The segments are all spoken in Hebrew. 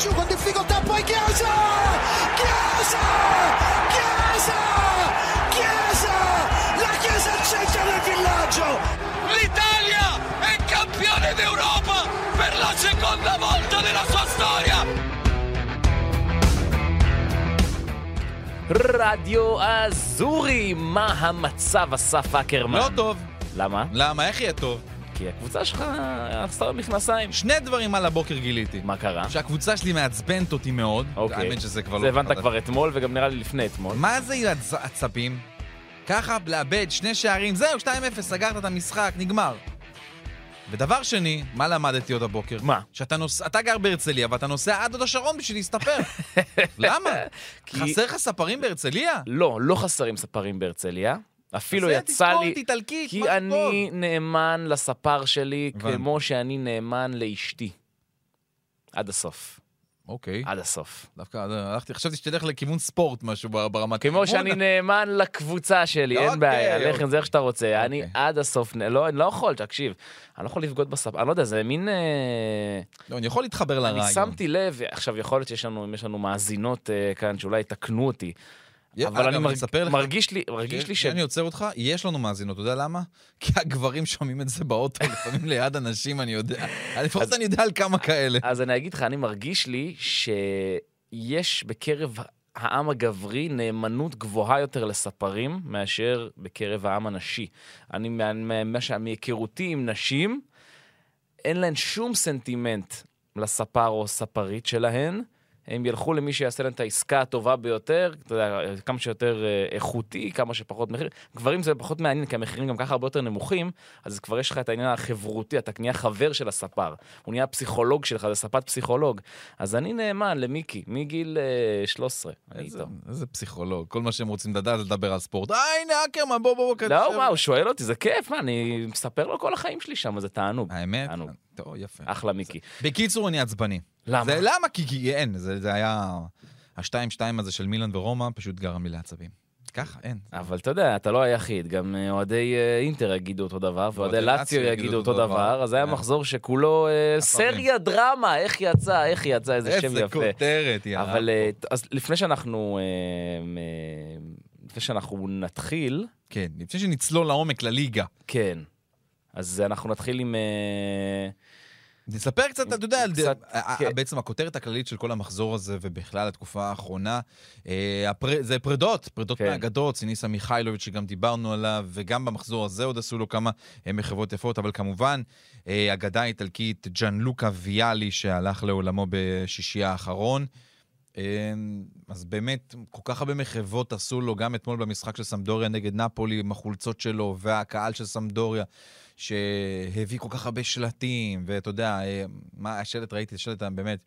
giù con difficoltà, poi Chiesa! Chiesa! Chiesa! Chiesa! La Chiesa al centro del villaggio! L'Italia è campione d'Europa per la seconda volta nella sua storia! רדיו אזורי, מה המצב, אסף אקרמן? לא טוב. למה? למה? איך יהיה טוב? כי הקבוצה שלך עשתה במכנסיים. שני דברים על הבוקר גיליתי. מה קרה? שהקבוצה שלי מעצבנת אותי מאוד. אוקיי. האמת שזה כבר לא... זה הבנת. כבר אתמול, וגם נראה לי לפני אתמול. מה זה עצבים? ככה לאבד שני שערים, זהו, 2-0, סגרת את המשחק, נגמר. ודבר שני, מה למדתי עוד הבוקר? מה? שאתה נוס... אתה גר בהרצליה ואתה נוסע עד הוד השרון בשביל להסתפר. למה? כי- חסר לך ספרים בהרצליה? לא, לא חסרים ספרים בהרצליה. אפילו יצא לי... איטלקית, כי. אני נאמן לספר שלי הבנתי. כמו שאני נאמן לאשתי. עד הסוף. אוקיי. עד הסוף. דווקא אה, הלכתי, חשבתי שתלך לכיוון ספורט משהו בר- ברמת... כמו שאני נאמן לקבוצה שלי, אין אוקיי, בעיה, לך עם אוקיי. זה איך שאתה רוצה. אני אוקיי. עד הסוף, לא, אני לא יכול, תקשיב, אני לא יכול לבגוד בספר, אני לא יודע, זה מין... אה, לא, אני יכול להתחבר לרעיון. אני שמתי לב, עכשיו יכול להיות שיש לנו, אם יש לנו מאזינות אה, כאן שאולי יתקנו אותי, אבל אני מרגיש לי, מרגיש לי ש... אני עוצר אותך, יש לנו מאזינות, אתה יודע למה? כי הגברים שומעים את זה באוטו, לפעמים ליד אנשים, אני יודע. לפחות אני יודע על כמה כאלה. אז אני אגיד לך, אני מרגיש לי שיש בקרב העם הגברי נאמנות גבוהה יותר לספרים מאשר בקרב העם הנשי. אני, מהיכרותי עם נשים, אין להן שום סנטימנט לספר או ספרית שלהן. הם ילכו למי שיעשה להם את העסקה הטובה ביותר, אתה יודע, כמה שיותר אה, איכותי, כמה שפחות מחיר. גברים זה פחות מעניין, כי המחירים גם ככה הרבה יותר נמוכים, אז כבר יש לך את העניין החברותי, אתה נהיה חבר של הספר. הוא נהיה הפסיכולוג שלך, זה ספת פסיכולוג. אז אני נאמן למיקי, מגיל אה, 13. אני איזה- איתו. איזה פסיכולוג, כל מה שהם רוצים לדעת זה לדבר על ספורט. אה, הנה אקרמן, בוא, בוא, בוא. לא, תשב. מה, הוא שואל אותי, זה כיף, מה, אני מספר לו כל החיים שלי שם, זה תענוג. האמת? תענוג. טוב, יפה. אחלה מיקי. בקיצור, אני עצבני. למה? זה למה? כי- כי אין, זה זה היה... השתיים-שתיים הזה של מילאן ורומא פשוט גרם לי לעצבים. ככה, אין. אבל אתה יודע, אתה לא היחיד, גם אה, אוהדי אה, אינטר יגידו אותו דבר, ואוהדי לאציו יגידו אותו דבר, אז היה כן. מחזור שכולו אה. סריה דרמה, איך יצא, איך יצא, איזה שם איזה יפה. כותרת, יאללה. אבל אה, אז לפני שאנחנו, אה, אה, לפני שאנחנו נתחיל, כן, לפני שנצלול לעומק לליגה. כן, אז אנחנו נתחיל עם... אה, נספר קצת, אתה יודע, קצת, כן. בעצם הכותרת הכללית של כל המחזור הזה, ובכלל התקופה האחרונה, אה, הפר- זה פרדות, פרדות כן. מהאגדות, סיניסה מיכאילוביץ' שגם דיברנו עליו, וגם במחזור הזה עוד עשו לו כמה אה, מחוות יפות, אבל כמובן, אה, אגדה איטלקית, ג'אן לוקה ויאלי, שהלך לעולמו בשישי האחרון. אה, אז באמת, כל כך הרבה מחוות עשו לו, גם אתמול במשחק של סמדוריה נגד נפולי, עם החולצות שלו, והקהל של סמדוריה, שהביא כל כך הרבה שלטים, ואתה יודע, אה, מה השלט, ראיתי את השלט באמת,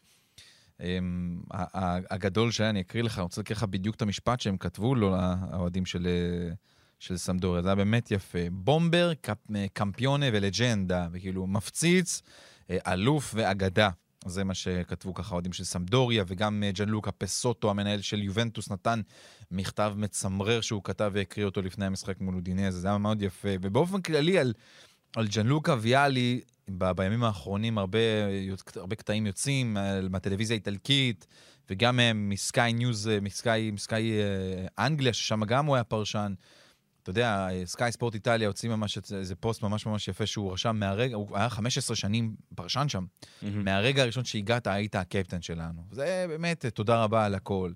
אה, ה- ה- הגדול שהיה, אני אקריא לך, אני רוצה להקריא לך בדיוק את המשפט שהם כתבו לו, האוהדים של... אה, של סמדוריה, זה היה באמת יפה. בומבר, אה, קמפיונה ולג'נדה, וכאילו מפציץ, אה, אלוף ואגדה. זה מה שכתבו ככה אוהדים של סמדוריה, וגם אה, ג'אנלוקה פסוטו, המנהל של יובנטוס, נתן מכתב מצמרר שהוא כתב והקריא אותו לפני המשחק מול אודינזה, זה היה מאוד יפה. ובאופן כללי על, על ג'אנלוקה ויאלי, ב- בימים האחרונים הרבה, הרבה קטעים יוצאים אה, מהטלוויזיה האיטלקית, וגם אה, מסקאי ניוז, מסקאי, מסקאי אנגליה, ששם גם הוא היה פרשן. אתה יודע, סקאי ספורט איטליה הוציא ממש איזה פוסט ממש ממש יפה שהוא רשם מהרגע, הוא היה 15 שנים פרשן שם. מהרגע הראשון שהגעת היית הקפטן שלנו. זה באמת, תודה רבה על הכל.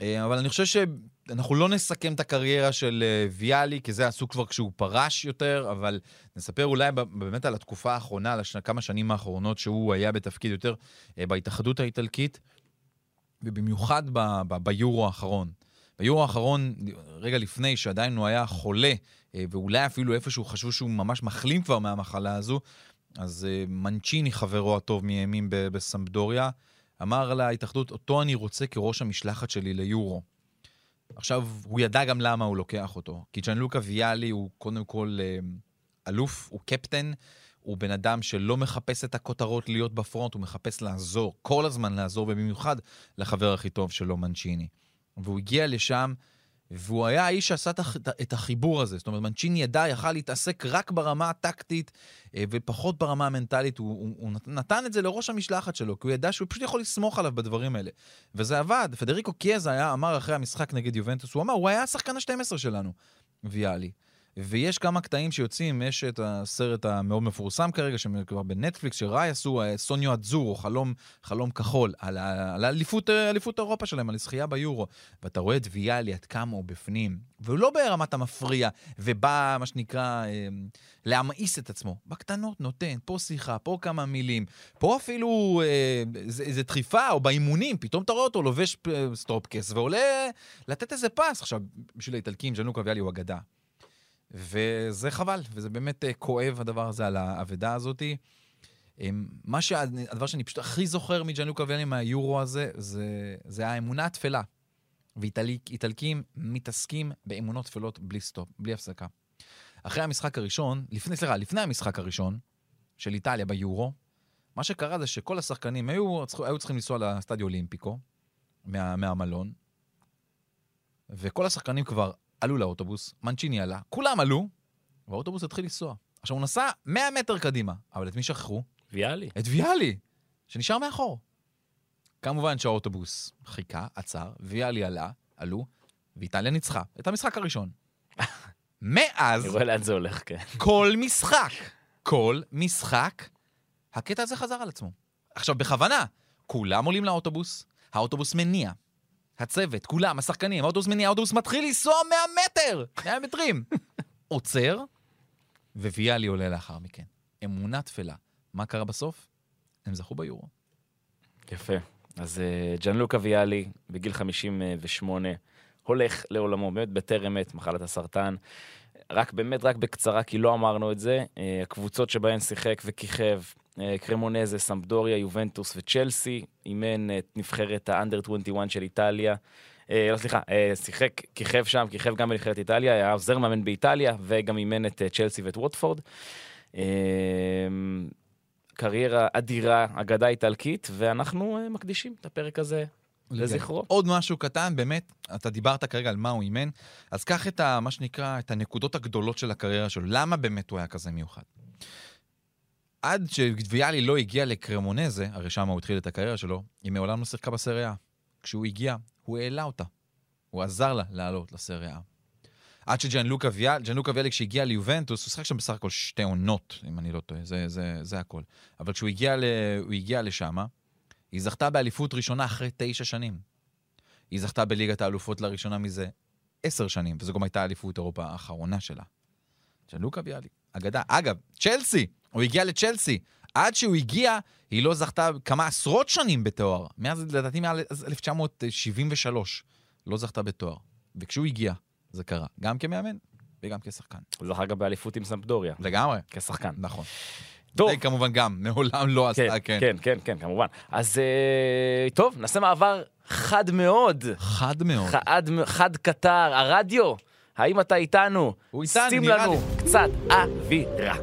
אה, אבל אני חושב שאנחנו לא נסכם את הקריירה של אה, ויאלי, כי זה עשו כבר כשהוא פרש יותר, אבל נספר אולי באמת על התקופה האחרונה, על השנה, כמה שנים האחרונות שהוא היה בתפקיד יותר אה, בהתאחדות האיטלקית, ובמיוחד ב- ב- ביורו האחרון. ביורו האחרון, רגע לפני שעדיין הוא היה חולה, אה, ואולי אפילו איפשהו חשבו שהוא ממש מחלים כבר מהמחלה הזו, אז אה, מנצ'יני, חברו הטוב מימין ב- בסמפדוריה, אמר להתאחדות, אותו אני רוצה כראש המשלחת שלי ליורו. עכשיו, הוא ידע גם למה הוא לוקח אותו. כי ג'אנלוקה ויאלי הוא קודם כל אה, אלוף, הוא קפטן, הוא בן אדם שלא מחפש את הכותרות להיות בפרונט, הוא מחפש לעזור, כל הזמן לעזור, ובמיוחד לחבר הכי טוב שלו, מנצ'יני. והוא הגיע לשם והוא היה האיש שעשה את הח- את החיבור הזה. זאת אומרת, מנצ'יני ידע, יכל להתעסק רק ברמה הטקטית אה, ופחות ברמה המנטלית. הוא, הוא, הוא נת- נתן את זה לראש המשלחת שלו, כי הוא ידע שהוא פשוט יכול לסמוך עליו בדברים האלה. וזה עבד. פדריקו קיאזה היה, אמר אחרי המשחק נגד יובנטוס, הוא אמר, הוא היה השחקן ה-12 שלנו, ויאלי. ויש כמה קטעים שיוצאים, יש את הסרט המאוד מפורסם כרגע, שכבר בנטפליקס, שראי עשו, אה, סוניו אדזורו, חלום, חלום כחול, על, על האליפות, אה, אליפות אירופה שלהם, על הזכייה ביורו. ואתה רואה את ויאלי, עד כמה הוא בפנים, והוא לא ברמת המפריע, ובא, מה שנקרא, אה, להמאיס את עצמו. בקטנות נותן, פה שיחה, פה כמה מילים, פה אפילו איזה, דחיפה, או באימונים, פתאום אתה רואה אותו לובש סטופקס, ועולה לתת איזה פס. עכשיו, בשביל האיטלקים, ג'אנלוקה ויאלי הוא אגדה. וזה חבל, וזה באמת אה, כואב הדבר הזה על האבדה הזאת. אמ, מה שה... הדבר שאני פשוט הכי זוכר מג'אנלוקה ויאלי מהיורו הזה, זה, זה האמונה התפלה. ואיטלקים מתעסקים באמונות תפלות בלי סטופ, בלי הפסקה. אחרי המשחק הראשון, לפני, סליחה, לפני המשחק הראשון של איטליה ביורו, מה שקרה זה שכל השחקנים היו, היו צריכים לנסוע לסטדיו אולימפיקו מה, מהמלון, וכל השחקנים כבר עלו לאוטובוס, מנצ'יני עלה, כולם עלו, והאוטובוס התחיל לנסוע. עכשיו, הוא נסע 100 מטר קדימה, אבל את מי שכחו? ויאלי. את ויאלי, שנשאר מאחור. כמובן שהאוטובוס חיכה, עצר, ויאלי עלה, עלו, ואיטליה ניצחה את המשחק הראשון. מאז, אני רואה לאן זה הולך, כן. כל משחק, כל משחק, הקטע הזה חזר על עצמו. עכשיו, בכוונה, כולם עולים לאוטובוס, האוטובוס מניע. הצוות, כולם, השחקנים, האוטובוס מניע, האוטובוס מתחיל לנסוע 100 מטר, 100 מטרים. עוצר, וויאלי עולה לאחר מכן. אמונה תפלה. מה קרה בסוף? הם זכו ביורו. יפה. אז אה, ג'אנלוקה ויאלי, בגיל 58, הולך לעולמו, באמת בטרם עת, מחלת הסרטן. רק באמת, רק בקצרה, כי לא אמרנו את זה, אה, הקבוצות שבהן שיחק וכיכב, קרמונזה, סמפדוריה, יובנטוס וצ'לסי, אימן את נבחרת האנדר 21 של איטליה. אה, לא, סליחה, אה, שיחק, כיכב שם, כיכב גם בנבחרת איטליה, היה עוזר מאמן באיטליה, וגם אימן את אה, צ'לסי ואת ווטפורד. אה, קריירה אדירה, אגדה איטלקית, ואנחנו אה, מקדישים את הפרק הזה לזכרו. עוד משהו קטן, באמת, אתה דיברת כרגע על מה הוא אימן, אז קח את ה, מה שנקרא, את הנקודות הגדולות של הקריירה שלו. למה באמת הוא היה כזה מיוחד? עד שוויאלי לא הגיע לקרמונזה, הרי שם הוא התחיל את הקריירה שלו, היא מעולם לא שיחקה בסריה. כשהוא הגיע, הוא העלה אותה. הוא עזר לה לעלות לסריה. עד שג'אנלוקה ויאלי, ג'אנלוקה ויאלי כשהגיע ליובנטוס, הוא שיחק שם בסך הכל שתי עונות, אם אני לא טועה, זה, זה, זה הכל. אבל כשהוא הגיע, ל, הגיע לשם, היא זכתה באליפות ראשונה אחרי תשע שנים. היא זכתה בליגת האלופות לראשונה מזה עשר שנים, וזו גם הייתה אליפות אירופה האחרונה שלה. ג'אנלוקה ויאלי, אגדה. אגב, צ'לסי, הוא הגיע לצ'לסי. עד שהוא הגיע, היא לא זכתה כמה עשרות שנים בתואר. מאז, לדעתי, מאז 1973, לא זכתה בתואר. וכשהוא הגיע, זה קרה. גם כמאמן וגם כשחקן. הוא זכה גם באליפות עם סמפדוריה, לגמרי. כשחקן. נכון. טוב. זה כמובן גם, מעולם לא כן, עשתה, כן. כן, כן, כן, כמובן. אז אה, טוב, נעשה מעבר חד מאוד. חד מאוד. חד, חד קטר, הרדיו, האם אתה איתנו? הוא איתנו, שים נראה לנו לי. קצת אווירה.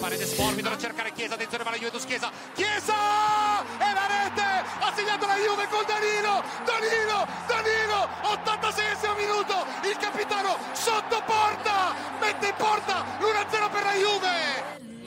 Paredes morbido a cercare Chiesa, attenzione va la Juventus Chiesa, Chiesa! E la rete! Ha segnato la Juve con Danilo! Danilo! Danilo! 86 minuto! Il capitano sotto porta! Mette in porta l'1-0 per la Juve!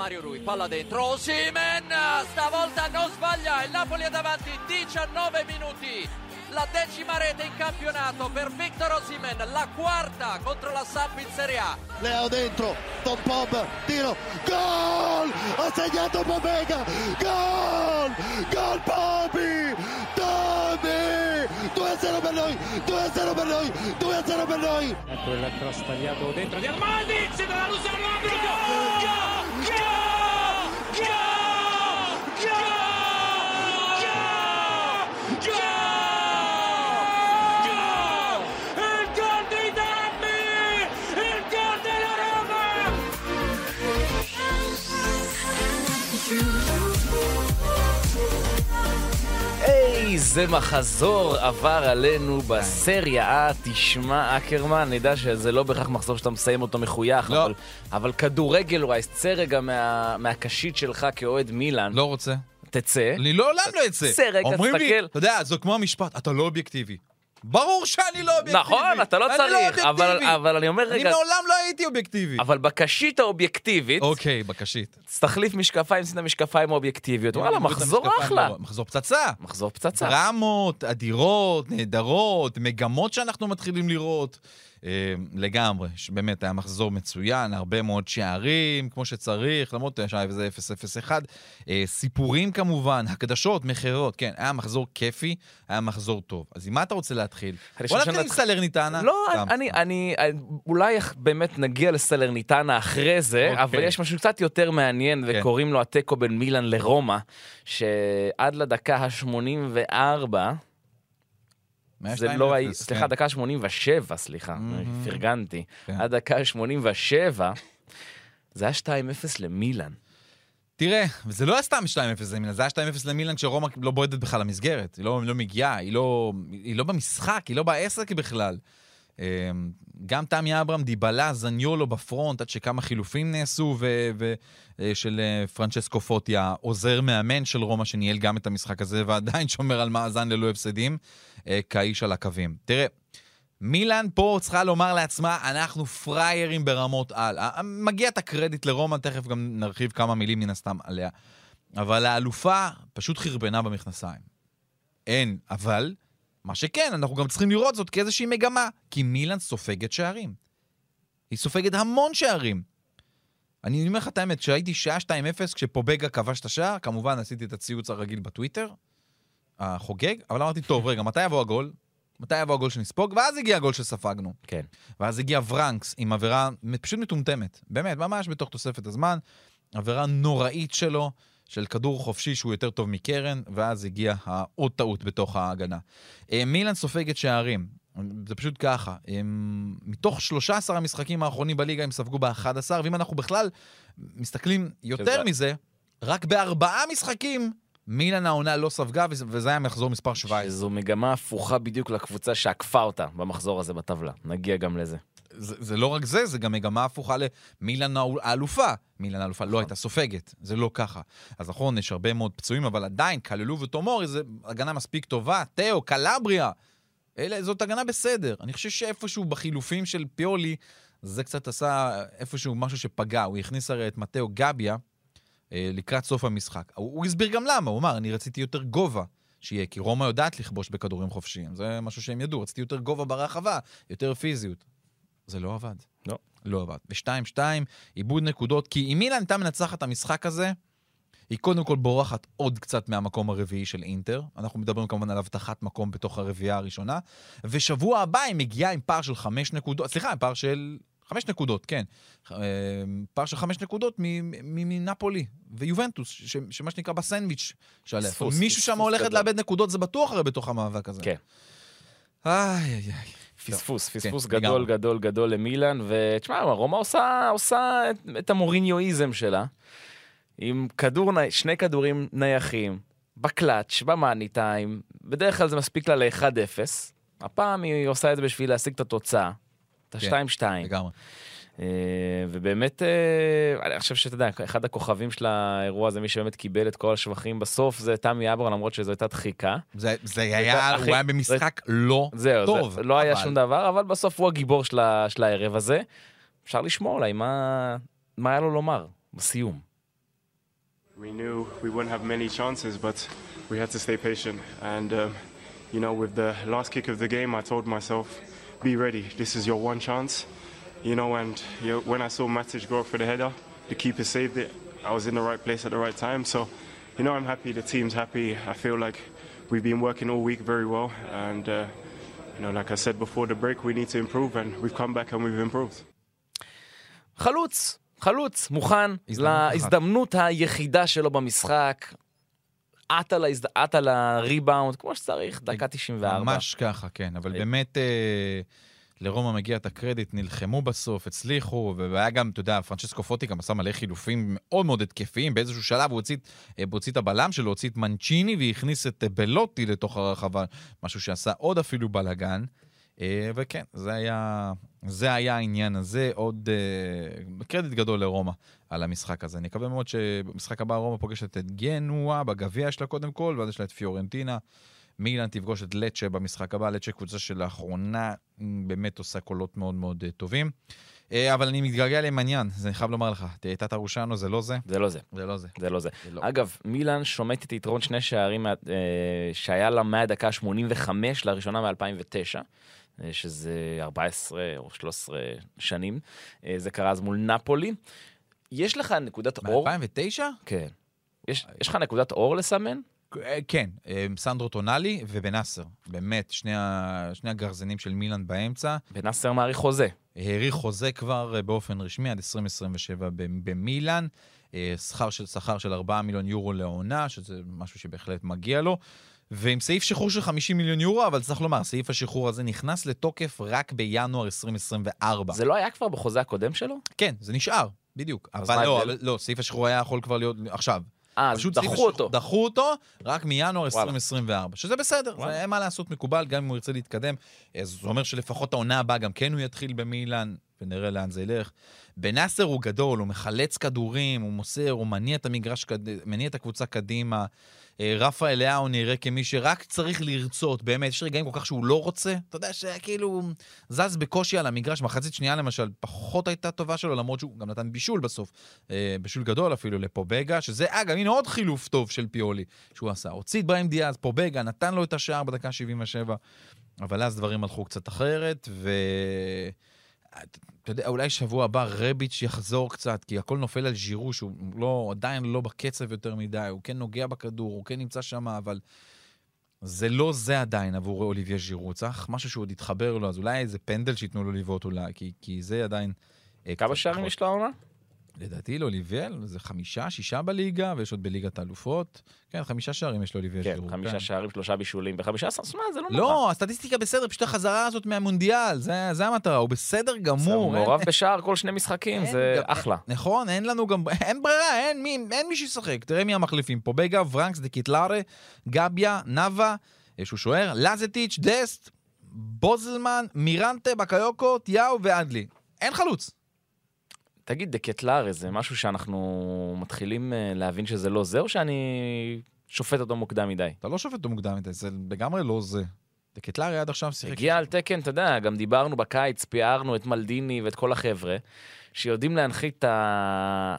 Mario Rui, palla dentro, Simen, stavolta non sbaglia, il Napoli è davanti, 19 minuti, la decima rete in campionato per Victor Osimen, la quarta contro la Samp in Serie A. Leo dentro, Tom Pob, tiro, gol! Ha segnato Pobega, gol! Gol Pobi! Tobi! 2-0 per noi, 2-0 per noi, 2-0 per noi! Ecco il cross tagliato dentro di Armani, se dalla Luciano Gol! Gol איזה מחזור עבר עלינו בסריה. תשמע, אקרמן, נדע שזה לא בהכרח מחזור שאתה מסיים אותו מחוייך, לא. אבל, אבל כדורגל הוא צא רגע מה, מהקשית שלך כאוהד מילאן. לא רוצה. תצא. אני לעולם לא אצא. צא רגע, אומרים לי, תסתכל. אתה יודע, זה כמו המשפט, אתה לא אובייקטיבי. ברור שאני לא אובייקטיבי. נכון, אתה לא אני צריך, אבל, אובייקטיבי. אבל אני אומר, אני רגע, מעולם לא הייתי אובייקטיבי. אבל בקשית האובייקטיבית, אוקיי, בקשית. תחליף משקפיים, שים את המשקפיים האובייקטיביות. וואלה, אני מחזור אחלה. לא- מחזור פצצה. מחזור פצצה. דרמות, אדירות, נהדרות, מגמות שאנחנו מתחילים לראות. אה, לגמרי, באמת היה מחזור מצוין, הרבה מאוד שערים, כמו שצריך, למרות שהיה איזה 0-0-1. אה, סיפורים כמובן, הקדשות, מכירות, כן, היה מחזור כיפי, היה מחזור טוב. אז עם מה אתה רוצה להתחיל? בוא נתחיל עם סלרניטנה. לא, אני, אני, אולי באמת נגיע לסלרניטנה אחרי זה, אוקיי. אבל יש משהו קצת יותר מעניין, כן. וקוראים לו התיקו בין מילאן לרומא, שעד לדקה ה-84, זה 102-0, לא היה, כן. סליחה, דקה ה-87, סליחה, פרגנתי. כן. עד דקה ה-87, זה היה 2-0 למילאן. תראה, וזה לא היה סתם 2-0 למילן, זה היה 2-0 למילן כשרומא לא בועטת בכלל למסגרת. היא לא, היא לא מגיעה, היא לא, היא לא במשחק, היא לא בעסק בכלל. אמ, גם תמי אברהם, דיבלה, זניולו בפרונט, עד שכמה חילופים נעשו, ו- ו- אה, אה, פרנצ'סקו פוטי, העוזר מאמן של רומא, שניהל גם את המשחק הזה, ועדיין שומר על מאזן ללא הפסדים, כאיש על הקווים. תראה, מילאן פה צריכה לומר לעצמה, אנחנו פריירים ברמות על. ה- מגיע את הקרדיט לרומא, תכף גם נרחיב כמה מילים מן הסתם עליה. אבל האלופה פשוט חרבנה במכנסיים. אין, אבל, מה שכן, אנחנו גם צריכים לראות זאת כאיזושהי מגמה, כי מילאן סופגת שערים. היא סופגת המון שערים. אני אומר לך את האמת, כשהייתי שעה 2-0, כשפובגה כבש את השער, כמובן עשיתי את הציוץ הרגיל בטוויטר, החוגג, אבל אמרתי, טוב, רגע, מתי יבוא הגול? מתי יבוא הגול שנספוג? ואז הגיע הגול שספגנו. כן. ואז הגיע ורנקס עם עבירה פשוט מטומטמת. באמת, ממש בתוך תוספת הזמן. עבירה נוראית שלו, של כדור חופשי שהוא יותר טוב מקרן, ואז הגיעה העוד טעות בתוך ההגנה. אה, מילאן סופגת שערים. זה פשוט ככה. הם, מתוך 13 המשחקים האחרונים בליגה הם ספגו ב-11, ואם אנחנו בכלל מסתכלים יותר שזה- מזה, רק בארבעה משחקים מילאן העונה לא ספגה, וזה, היה מחזור מספר 17. זו מגמה הפוכה בדיוק לקבוצה שעקפה אותה במחזור הזה בטבלה. נגיע גם לזה. זה, זה לא רק זה, זה גם מגמה הפוכה למילאן האלופה. מילאן האלופה לא הייתה סופגת, זה לא ככה. אז נכון, יש הרבה מאוד פצועים, אבל עדיין, כללו וטומורי זה הגנה מספיק טובה. תאו, קלבריה, אלה, זאת הגנה בסדר. אני חושב שאיפשהו בחילופים של פיולי, זה קצת עשה איפשהו משהו שפגע. הוא הכניס הרי את מתאו גביה לקראת סוף המשחק. הוא, הוא הסביר גם למה, הוא אמר, אני רציתי יותר גובה. שיהיה, כי רומא יודעת לכבוש בכדורים חופשיים, זה משהו שהם ידעו, רציתי יותר גובה ברחבה, יותר פיזיות. זה לא עבד. לא. לא עבד. ו-2-2, איבוד נקודות, כי אם מילאן הייתה מנצחת את המשחק הזה, היא קודם כל בורחת עוד קצת מהמקום הרביעי של אינטר. אנחנו מדברים כמובן על הבטחת מקום בתוך הרביעייה הראשונה. ושבוע הבא היא מגיעה עם פער של חמש נקודות, סליחה, עם פער של חמש נקודות, כן. אה, פער של חמש נקודות מנפולי ויובנטוס, ש- שמה שנקרא בסנדוויץ' שעליה. פספוס, מישהו שם הולכת גדול. לאבד נקודות, זה בטוח הרי בתוך המאבק הזה. כן. איי, איי, איי. פספוס, פספוס כן, גדול לגמרי. גדול גדול למילאן, ותשמע, רומא עושה, עושה את, את המוריניואיזם שלה, עם כדור, ני- שני כדורים נייחים, בקלאץ', במאני טיים, בדרך כלל זה מספיק לה ל-1-0, הפעם היא עושה את זה בשביל להשיג את התוצאה, את כן, ה-2-2. לגמרי. אה, ובאמת, אה, אני חושב שאתה יודע, אחד הכוכבים של האירוע הזה, מי שבאמת קיבל את כל השבחים בסוף, זה תמי אברהם, למרות שזו הייתה דחיקה. זה, זה היה, אחי, הוא היה במשחק לא זהו, טוב. זה, לא היה שום דבר, אבל בסוף הוא הגיבור של הערב הזה. אפשר לשמוע אולי מה, מה היה לו לומר בסיום. We knew we wouldn't have many chances, but we had to stay patient. And, um, you know, with the last kick of the game, I told myself, be ready. This is your one chance. You know, and you know, when I saw Matic go for the header, the keeper saved it. I was in the right place at the right time. So, you know, I'm happy. The team's happy. I feel like we've been working all week very well. And, uh, you know, like I said before the break, we need to improve. And we've come back and we've improved. חלוץ, חלוץ, מוכן הזדמנות אחת. להזדמנות היחידה שלו במשחק. עט על, ההזד... עט על הריבאונד, כמו שצריך, דקה 94. ממש ככה, כן. אבל באמת, אה, לרומא מגיע את הקרדיט, נלחמו בסוף, הצליחו, והיה גם, אתה יודע, פרנצ'סקו פוטי גם עשה מלא חילופים מאוד מאוד התקפיים. באיזשהו שלב הוא הוציא, אה, הוציא את הבלם שלו, הוציא את מנצ'יני והכניס את אה, בלוטי לתוך הרחבה, משהו שעשה עוד אפילו בלאגן. אה, וכן, זה היה, זה היה העניין הזה. עוד אה, קרדיט גדול לרומא על המשחק הזה. אני מקווה מאוד שבמשחק הבא רומא פוגשת את גנואה בגביע שלה קודם כל, ואז יש לה את פיורנטינה. מילאן תפגוש את לצ'ה במשחק הבא, לצ'ה קבוצה שלאחרונה באמת עושה קולות מאוד מאוד אה, טובים. אה, אבל אני מתגעגע למניין, זה אני חייב לומר לך. טאטה רושנו זה לא זה, זה לא זה. זה לא זה. זה לא זה. לא. אגב, מילאן שומטת יתרון שני שערים אה, שהיה לה מהדקה 85 לראשונה מ-2009, שזה 14 או 13 שנים. אה, זה קרה אז מול נפולי. יש לך נקודת אור? ב-2009? כן. יש יש לך נקודת אור לסמן? כן, אה, סנדרו טונאלי ובנאסר. באמת, שני ה- שני הגרזנים של מילאן באמצע. ונאסר מעריך חוזה. האריך חוזה כבר אה, באופן רשמי עד 2027 ב- במילאן. אה, שכר של, שכר של 4 מיליון יורו לעונה, שזה משהו שבהחלט מגיע לו. ועם סעיף שחרור של 50 מיליון יורו, אבל צריך לומר, סעיף השחרור הזה נכנס לתוקף רק בינואר 2024. זה לא היה כבר בחוזה הקודם שלו? כן, זה נשאר, בדיוק. אבל לא? אבל לא, סעיף השחרור היה יכול כבר להיות עכשיו. אה, אז דחו השחרור- אותו. דחו אותו רק מינואר וואלה. 2024, שזה בסדר, וואלה. זה מה לעשות, מקובל, גם אם הוא ירצה להתקדם. זה אומר שלפחות העונה הבאה גם כן הוא יתחיל במילאן, ונראה לאן זה ילך. בנאסר הוא גדול, הוא מחלץ כדורים, הוא מוסר, הוא מניע את המגרש, מניע את הקבוצה קדימה. אה, רפה אליהו נראה כמי שרק צריך לרצות, באמת, יש רגעים כל כך שהוא לא רוצה, אתה יודע שכאילו הוא זז בקושי על המגרש, מחצית שנייה למשל, פחות הייתה טובה שלו, למרות שהוא גם נתן בישול בסוף, אה, בישול גדול אפילו לפובגה, שזה אגב, הנה עוד חילוף טוב של פיולי שהוא עשה. הוציא את בראים דיאז, פובגה, נתן לו את השער בדקה 77, אבל אז דברים הלכו קצת אחרת, ו... אתה יודע, אולי שבוע הבא רביץ' יחזור קצת, כי הכל נופל על ז'ירו, שהוא לא, עדיין לא בקצב יותר מדי, הוא כן נוגע בכדור, הוא כן נמצא שם, אבל זה לא זה עדיין עבור אוליביה ז'ירו. צריך משהו שהוא עוד יתחבר לו, אז אולי איזה פנדל שייתנו לו לבעוט אולי, כי, כי זה עדיין... אה, כמה שערים. יש לו העונה? לדעתי לאוליביאל זה חמישה, שישה בליגה, ויש עוד בליגת האלופות. כן, חמישה שערים יש לאוליביה כן, ז'ירו. חמישה שערים, שלושה בישולים, וחמישה עשרה, זאת אומרת, זה לא נורא. לא, הסטטיסטיקה בסדר, פשוט החזרה הזאת מהמונדיאל, זה, זה המטרה, הוא בסדר גמור. אין- מעורב בשער כל שני משחקים, זה גם- אחלה. נכון, אין לנו גם, אין ברירה, אין מי, אין מי שישחק. תראה מי המחליפים פה, בגה, ורנקס, דקיטלרה, גביה, נאווה, שהוא שוער, לזטיץ', דסט, בוזלמן, מירנטה, בקיוקו, תיאו ואדלי. אין חלוץ. תגיד, דקטלר, זה משהו שאנחנו מתחילים אה, להבין שזה לא זה, או שאני שופט אותו מוקדם מדי? אתה לא שופט אותו מוקדם מדי, זה לגמרי לא זה. דקטלרי עד עכשיו שיחק. הגיע על תקן, אתה יודע, גם דיברנו בקיץ, פיארנו את מלדיני ואת כל החבר'ה, שיודעים להנחית את ה-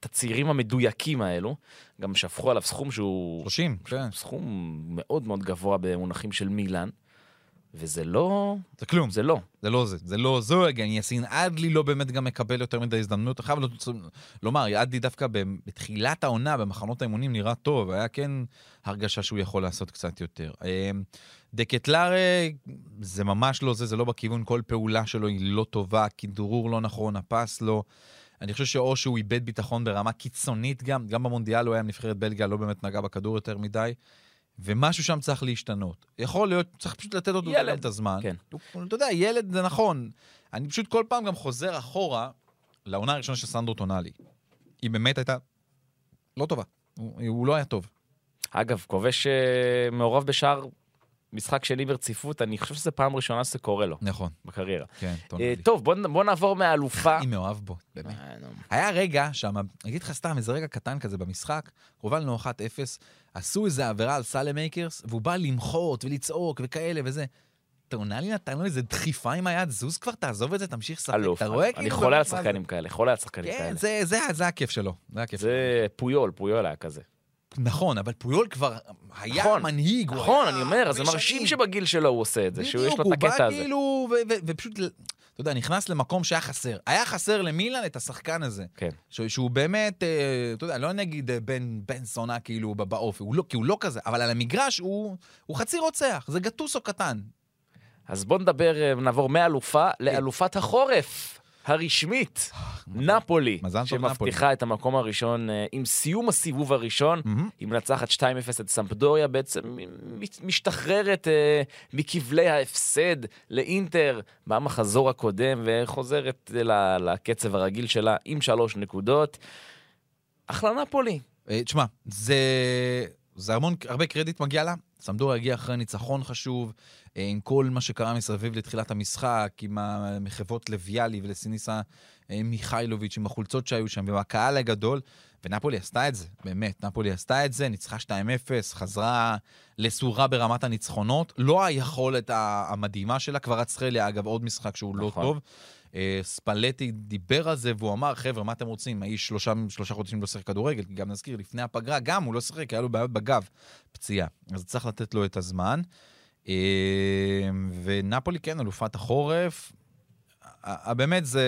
את הצעירים המדויקים האלו. גם שפכו עליו סכום שהוא 30, כן. סכום מאוד מאוד גבוה במונחים של מילאן, וזה לא, זה כלום. זה לא. זה לא זה, זה לא זו, גם יאסין אדלי לא באמת גם מקבל יותר מדי הזדמנות. אני חייב לא- לומר, אדלי דווקא בתחילת העונה, במחנות האימונים, נראה טוב, היה כן הרגשה שהוא יכול לעשות קצת יותר. אמ, דקטלרה, זה ממש לא זה, זה לא בכיוון, כל פעולה שלו היא לא טובה, כדרור לא נכון, הפס לא. אני חושב שאו שהוא איבד ביטחון ברמה קיצונית גם, גם במונדיאל הוא היה עם נבחרת בלגיה, לא באמת נגע בכדור יותר מדי. ומשהו שם צריך להשתנות. יכול להיות, צריך פשוט לתת עוד ילד. את הזמן. כן. אתה יודע, ילד זה נכון. אני פשוט כל פעם גם חוזר אחורה לעונה הראשונה של סנדרו טונאלי. היא באמת הייתה לא טובה. הוא, הוא לא היה טוב. אגב, כובש אה, מעורב בשער משחק שני ברציפות, אני חושב שזו פעם ראשונה שזה קורה לו נכון, בקריירה. כן, אה, טונאלי. טוב, בוא בוא נעבור מהאלופה. אני מאוהב בו, באמת. אה. היה רגע שם, אני אגיד לך סתם, איזה רגע קטן כזה במשחק, הובלנו 1-0, עשו איזה עבירה על סאלמייקרס, והוא בא למחות ולצעוק וכאלה וזה. טונאלי נתן לו איזה דחיפה עם היד, זוז כבר, תעזוב את זה, תמשיך לשחק. אלוף. אתה רואה אני כאילו... חולה על? שחקנים כאלה, חולה על שחקנים כן, כאלה. זה, זה הכיף שלו. זה הכיף שלו. זה פויול, פויול היה כזה. נכון, אבל פויול כבר היה נכון, מנהיג. נכון, היה אני אומר, אז זה מרשים. שבגיל שלו הוא עושה את זה, שהוא יש לו את הקטע הוא בא הזה. כאילו, ופשוט, אתה יודע, נכנס למקום שהיה חסר. היה חסר למילן את השחקן הזה. כן. שהוא באמת, אה, אתה יודע, לא נגיד אה, בן, בן זונה כאילו באופי, הוא לא, כי הוא לא כזה, אבל על המגרש הוא, הוא חצי רוצח, זה גטוסו קטן. אז בוא נדבר, אה, נעבור מאלופה לאלופת החורף. הרשמית, נפולי, מזל טוב, שמבטיחה את המקום הראשון אה, עם סיום הסיבוב הראשון. היא מנצחת 2-0 את סמפדוריה, בעצם משתחררת אה, מכבלי ההפסד לאינטר במחזור הקודם, וחוזרת אה, לקצב הרגיל שלה עם שלוש נקודות. אחלה נפולי. אה, תשמע, זה... זה המון, הרבה קרדיט מגיע לה. סמדוריה הגיע אחרי ניצחון חשוב, אה, עם כל מה שקרה מסביב לתחילת המשחק, עם המחוות לוויאלי ולסיניסה אה, מיכאילוביץ', עם החולצות שהיו שם, ועם הקהל הגדול. ונפולי עשתה את זה, באמת, נפולי עשתה את זה, ניצחה 2-0, חזרה לסורה ברמת הניצחונות. לא היכולת המדהימה שלה, כבר אצחליה, אגב, עוד משחק שהוא לא נכון. טוב. אה, ספלטי דיבר על זה והוא אמר, חבר'ה, מה אתם רוצים? האיש שלושה, שלושה חודשים לא שיחק כדורגל, כי גם נזכיר, לפני הפגרה גם הוא לא שיחק, היה לו בעיות בגב, פציעה. אז צריך לתת לו את הזמן. אה, ונפולי, כן, אלופת החורף. באמת זה,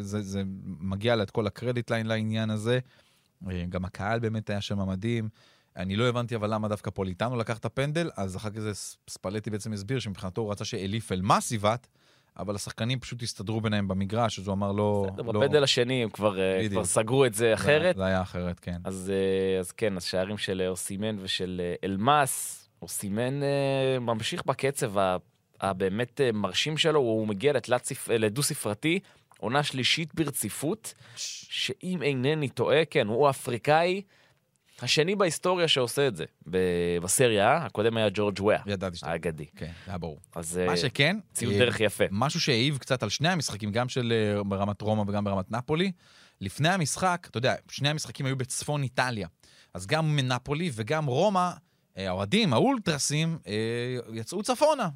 זה, זה מגיע לה את כל הקרדיט ליין לעניין הזה. אה, גם הקהל באמת היה שם מדהים. אני לא הבנתי אבל למה דווקא פוליטנו לקח את הפנדל, אז אחר כך זה ספלטי בעצם הסביר שמבחינתו הוא רצה שאליף אלמאס יבעט, אבל השחקנים פשוט הסתדרו ביניהם במגרש, אז הוא אמר לא... בסדר, לא בפנדל השני הם כבר אה. כבר סגרו את זה אחרת. זה היה אחרת, כן. אז, אה, אז כן, אז שערים של אוסימן ושל אלמאס. אוסימן אה, ממשיך בקצב הבאמת אה, מרשים שלו, הוא מגיע לתלת אה, לדו-ספרתי, עונה שלישית ברציפות, שאם אינני טועה, כן, הוא אפריקאי השני בהיסטוריה שעושה את זה בסריה, הקודם היה ג'ורג' וויה, ידעתי שאתה... האגדי. כן, היה ברור. אז מה שכן, ציון אה, דרך יפה. משהו שהעיב קצת על שני המשחקים, גם של ברמת רומא וגם ברמת נפולי. לפני המשחק, אתה יודע, שני המשחקים היו בצפון איטליה. אז גם מנפולי וגם רומא, האוהדים, האולטרסים, אה, יצאו צפונה.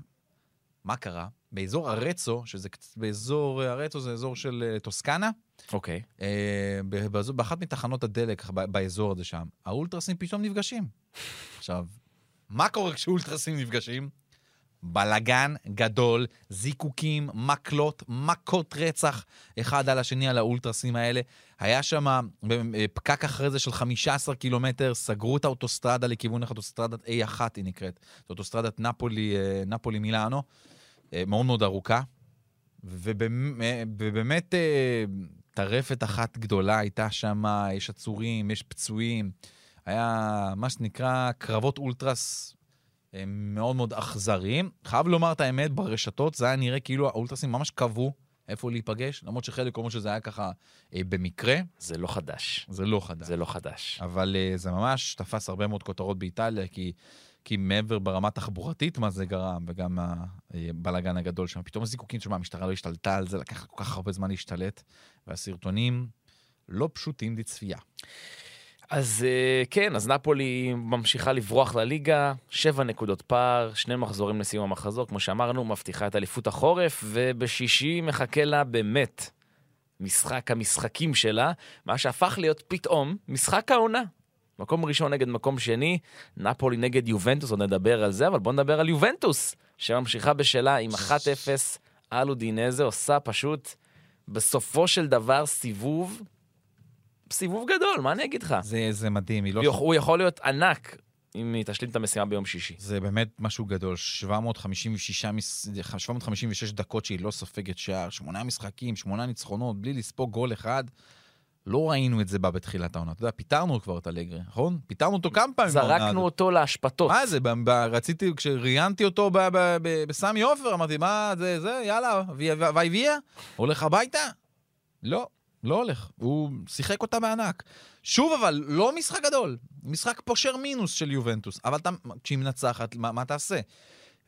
מה קרה? באזור ארצו, שזה באזור אה, ארצו זה אזור של אה, טוסקנה, אוקיי. אה, באזור- באחת מתחנות הדלק באזור הזה שם, האולטרסים פתאום נפגשים. עכשיו, מה קורה כשאולטרסים נפגשים? בלגן גדול, זיקוקים, מקלות, מכות רצח אחד על השני על האולטרסים האלה. היה שם אה, פקק אחרי זה של 15 קילומטר, סגרו את האוטוסטרדה לכיוון אוטוסטרדת A1 היא נקראת. זאת אוטוסטרדת נפולי, אה, נפולי מילאנו, אה, מאוד מאוד ארוכה. ובאמ- ובאמת טרפת אחת גדולה הייתה שם, יש עצורים, יש פצועים. היה מה שנקרא קרבות אולטרס אה, מאוד מאוד אכזריים. חייב לומר את האמת, ברשתות זה היה נראה כאילו האולטרסים ממש קבעו איפה להיפגש, למרות שחלק אומרים שזה היה ככה אה, במקרה, זה לא חדש. זה לא חדש. זה לא חדש. אבל אה, זה ממש תפס הרבה מאוד כותרות באיטליה, כי, כי מעבר ברמה תחבורתית מה זה גרם, וגם הבלאגן הגדול שם, פתאום הזיקוקים שם, המשטרה לא השתלטה על זה, לקח כל כך הרבה זמן להשתלט, והסרטונים לא פשוטים לצפייה. אז אה, כן, אז נפולי ממשיכה לברוח לליגה, שבע נקודות פער, שני מחזורים לסיום המחזור, כמו שאמרנו, מבטיחה את אליפות החורף, ובשישי מחכה לה באמת משחק המשחקים שלה, מה שהפך להיות פתאום משחק העונה. מקום ראשון נגד מקום שני, נפולי נגד יובנטוס, עוד נדבר על זה, אבל בואו נדבר על יובנטוס, שממשיכה בשלה עם 1-0, אלו דינזה עושה פשוט בסופו של דבר סיבוב, סיבוב גדול, מה אני אגיד לך? זה, זה מדהים, היא לא... הוא הוא יכול להיות ענק אם היא תשלים את המשימה ביום שישי. זה באמת משהו גדול, 756, מס- 756 דקות שהיא לא סופגת שער, שמונה משחקים, שמונה ניצחונות, בלי לספוג גול אחד. לא ראינו את זה בה בתחילת העונה. אתה יודע, פיטרנו כבר את אלגרי, נכון? פיטרנו אותו כמה פעמים. זרקנו אותו להשפתות. מה זה, ב- ב- רציתי, כשראיינתי אותו ב- בסמי עופר, אמרתי, מה זה, זה, יאללה, וייביה? הולך הביתה? לא, לא הולך. הוא שיחק אותה בענק. שוב, אבל, לא משחק גדול. משחק פושר מינוס של יובנטוס. אבל אתה, כשהיא מנצחת, מה, מה תעשה?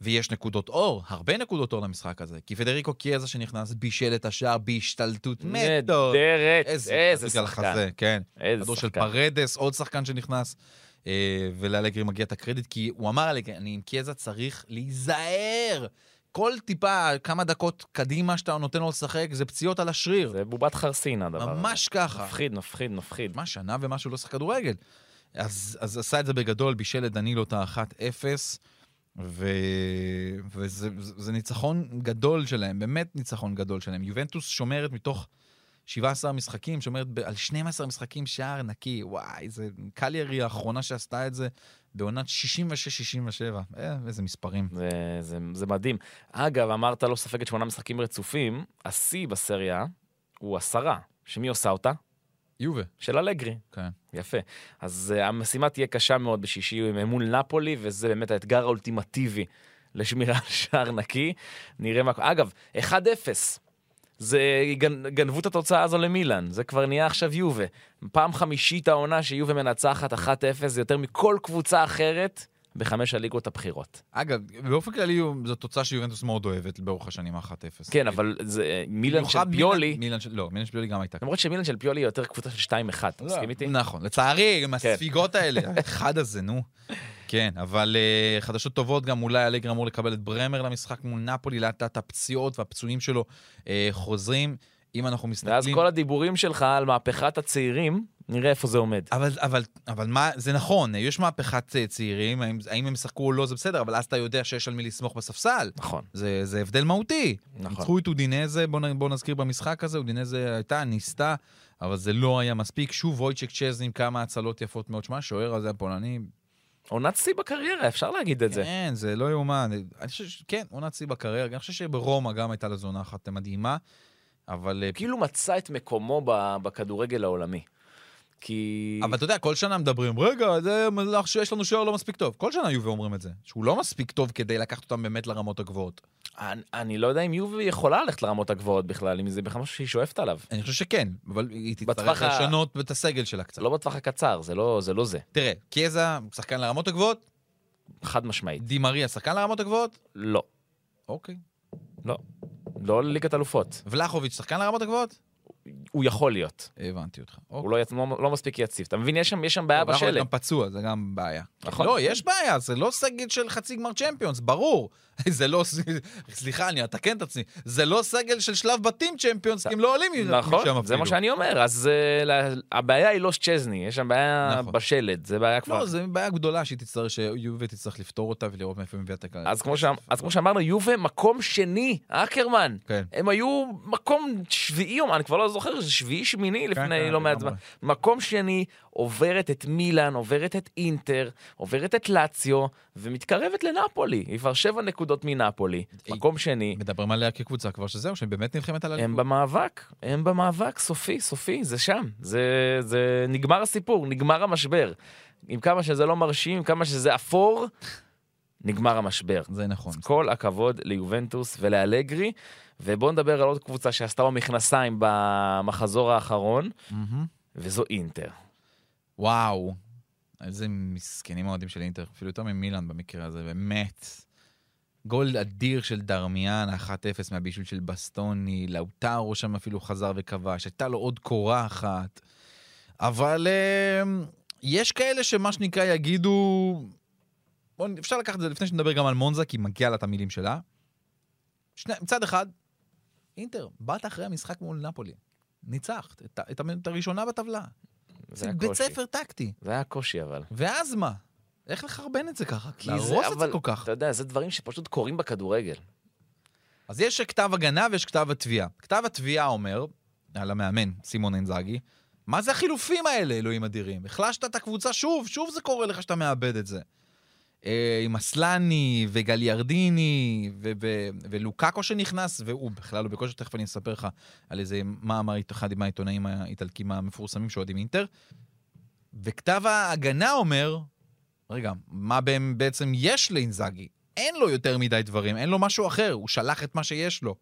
ויש נקודות אור, הרבה נקודות אור למשחק הזה. כי פדריקו קיאזה שנכנס בישל את השער בהשתלטות מטו. נהדרת, איזה איזה שחקן. החזה, כן. איזה כדור של שחקן. פרדס, עוד שחקן שנכנס. אה, ולאלגרי מגיע את הקרדיט, כי הוא אמר אני עם קיאזה צריך להיזהר. כל טיפה, כמה דקות קדימה שאתה נותן לו לשחק, זה פציעות על השריר. זה בובת חרסין הדבר הזה. ממש ככה. מפחיד, מפחיד, מפחיד. מה, שנה ומשהו לא שחק כדורגל. אז, אז עשה את זה בגדול, בישל את דנילו את ה-1-0, ו... וזה זה, זה ניצחון גדול שלהם, באמת ניצחון גדול שלהם. יובנטוס שומרת מתוך 17 משחקים, שומרת ב- על 12 משחקים שער נקי. וואי, זה קליירי האחרונה שעשתה את זה בעונת 66-67. אה, איזה מספרים. זה, זה, זה מדהים. אגב, אמרת לא ספגת שמונה משחקים רצופים, השיא בסריה הוא עשרה. שמי עושה אותה? יובה. של אלגרי. כן. יפה. אז uh, המשימה תהיה קשה מאוד בשישי מול נפולי, וזה באמת האתגר האולטימטיבי לשמירה על שער נקי. נראה מה... אגב, 1-0. זה, גנ- גנבו את התוצאה הזו למילאן, זה כבר נהיה עכשיו יובה. פעם חמישית העונה שיובה מנצחת 1-0, זה יותר מכל קבוצה אחרת בחמש הליגות הבכירות. אגב, באופן כללי זו תוצאה שיובנטוס מאוד אוהבת באורך השנים ה-1-0. כן, אבל זה מילאן של פיולי, מילאן- מילאן של- לא, מילאן של פיולי גם הייתה. למרות שמילאן של פיולי היא יותר קבוצה של 2-1, אתה מסכים איתי? נכון, לצערי, עם כן. הספיגות האלה, האחד הזה, נו. כן, אבל uh, חדשות טובות, גם אולי אלגרי אמור לקבל את ברמר למשחק מול נפולי, לאט לאט הפציעות והפצועים שלו uh, חוזרים. אם אנחנו מסתכלים... ואז כל הדיבורים שלך על מהפכת הצעירים, נראה איפה זה עומד. אבל, אבל, אבל מה, זה נכון, יש מהפכת אה, צעירים, האם, האם הם ישחקו או לא זה בסדר, אבל אז אתה יודע שיש על מי לסמוך בספסל. נכון. זה, זה הבדל מהותי. נכון. ניצחו את אודינזה, בוא, בוא נזכיר במשחק הזה, אודינזה הייתה, ניסתה, אבל זה לא היה מספיק. שוב וויצ'ק צ'ז עם כמה הצלות יפות מאוד. שמע, השוער הזה הפולני, עונת שיא בקריירה, אפשר להגיד את זה. כן, זה לא יאומן. אני חושב, ש- כן, עונת שיא בקריירה. אני חושב שברומא גם הייתה לה זונה אחת מדהימה, אבל... אה, כאילו מצא את מקומו בכדורגל העולמי. כי... אבל אתה יודע, כל שנה מדברים, רגע, זה מלאך שיש לנו שוער לא מספיק טוב. כל שנה יובי אומרים את זה, שהוא לא מספיק טוב כדי לקחת אותם באמת לרמות הגבוהות. אני, אני לא יודע אם יובי יכולה ללכת לרמות הגבוהות בכלל, אם זה בכלל משהו שהיא שואפת עליו. אני חושב שכן, אבל היא תצטרך ה- לשנות את הסגל שלה קצת. לא בטווח הקצר, זה לא זה. לא זה. תראה, קיאזה, שחקן לרמות הגבוהות, חד משמעית. די מריה, שחקן לרמות הגבוהות? לא. אוקיי. לא. לא לליגת אלופות. ולחוביץ', שחקן לרמות הגבוהות? הוא יכול להיות. הבנתי אותך. אוקיי. הוא לא, יצ- לא, לא מספיק יציב. אתה מבין? יש שם, יש שם בעיה ולחוביץ' בשלג. גם פצוע, זה גם בעיה. נכון. לא, יש בעיה, זה לא סגל של חצי גמר צ'מפיונס, ברור. זה לא, סליחה, אני אתקן את עצמי, זה לא סגל של שלב בתים צ'מפיונס, כי הם לא עולים משם נכון, אפילו. זה מה שאני אומר. אז אה, הבעיה היא לא צ'זני, יש שם בעיה נכון. בשלד, זה בעיה כבר. לא, זו בעיה גדולה שהיא תצטרך, שיובי תצטרך לפתור אותה ולראות מאיפה היא מביאה את הקהל. אז כמו, שאמ- אז כמו שאמרנו, יובה מקום שני, אקרמן. כן. הם היו מקום שביעי, אני כבר לא זוכר, זה שביעי שמיני לפני כן, לא מעט זמן. מקום שני, עוברת את מילאן, עוברת את אינטר, עוברת את לאציו, ומתקרבת לנפולי. היא כבר שבע נקודות מנפולי. מקום שני. מדברים עליה כקבוצה כבר שזהו, שהיא באמת נלחמת על הם הליכוד. במאבק, הם במאבק, סופי, סופי, זה שם. זה, זה נגמר הסיפור, נגמר המשבר. עם כמה שזה לא מרשים, עם כמה שזה אפור, נגמר המשבר. זה נכון. כל הכבוד ליובנטוס ולאלגרי, ובואו נדבר על עוד קבוצה שעשתה במכנסיים במחזור האחרון, מהמם. וזו אינטר. וואו, איזה מסכנים האוהדים של אינטר, אפילו יותר ממילאן במקרה הזה, באמת. גול אדיר של דרמיאן, 1-0 מהבישול של בסטוני, לאוטרו שם אפילו חזר וכבש, הייתה לו עוד קורה אחת. אבל אה, יש כאלה שמה שנקרא יגידו... בוא, אפשר לקחת את זה לפני שנדבר גם על מונזה, כי מגיע לה את המילים שלה. שני, מצד אחד, אינטר, באת אחרי המשחק מול נפולי. ניצחת, את, את, את הראשונה בטבלה. זה זה בית הקושי. ספר טקטי. זה היה קושי אבל. ואז מה? איך לחרבן את זה ככה? כי להרוס את זה אבל, כל כך. אתה יודע, זה דברים שפשוט קורים בכדורגל. אז יש כתב הגנה ויש כתב התביעה. כתב התביעה אומר, על המאמן, סימון אנזאגי, מה זה החילופים האלה, אלוהים אדירים? החלשת את הקבוצה שוב, שוב זה קורה לך שאתה מאבד את זה. אה, עם אסלני וגליארדיני ו- ו- ולוקאקו שנכנס, והוא בכלל לא בכושר, תכף אני אספר לך על איזה מאמר אחד עם העיתונאים האיטלקים המפורסמים שאוהדים אינטר. וכתב ההגנה אומר, רגע, מה בעצם יש לאינזאגי? אין לו יותר מדי דברים, אין לו משהו אחר, הוא שלח את מה שיש לו.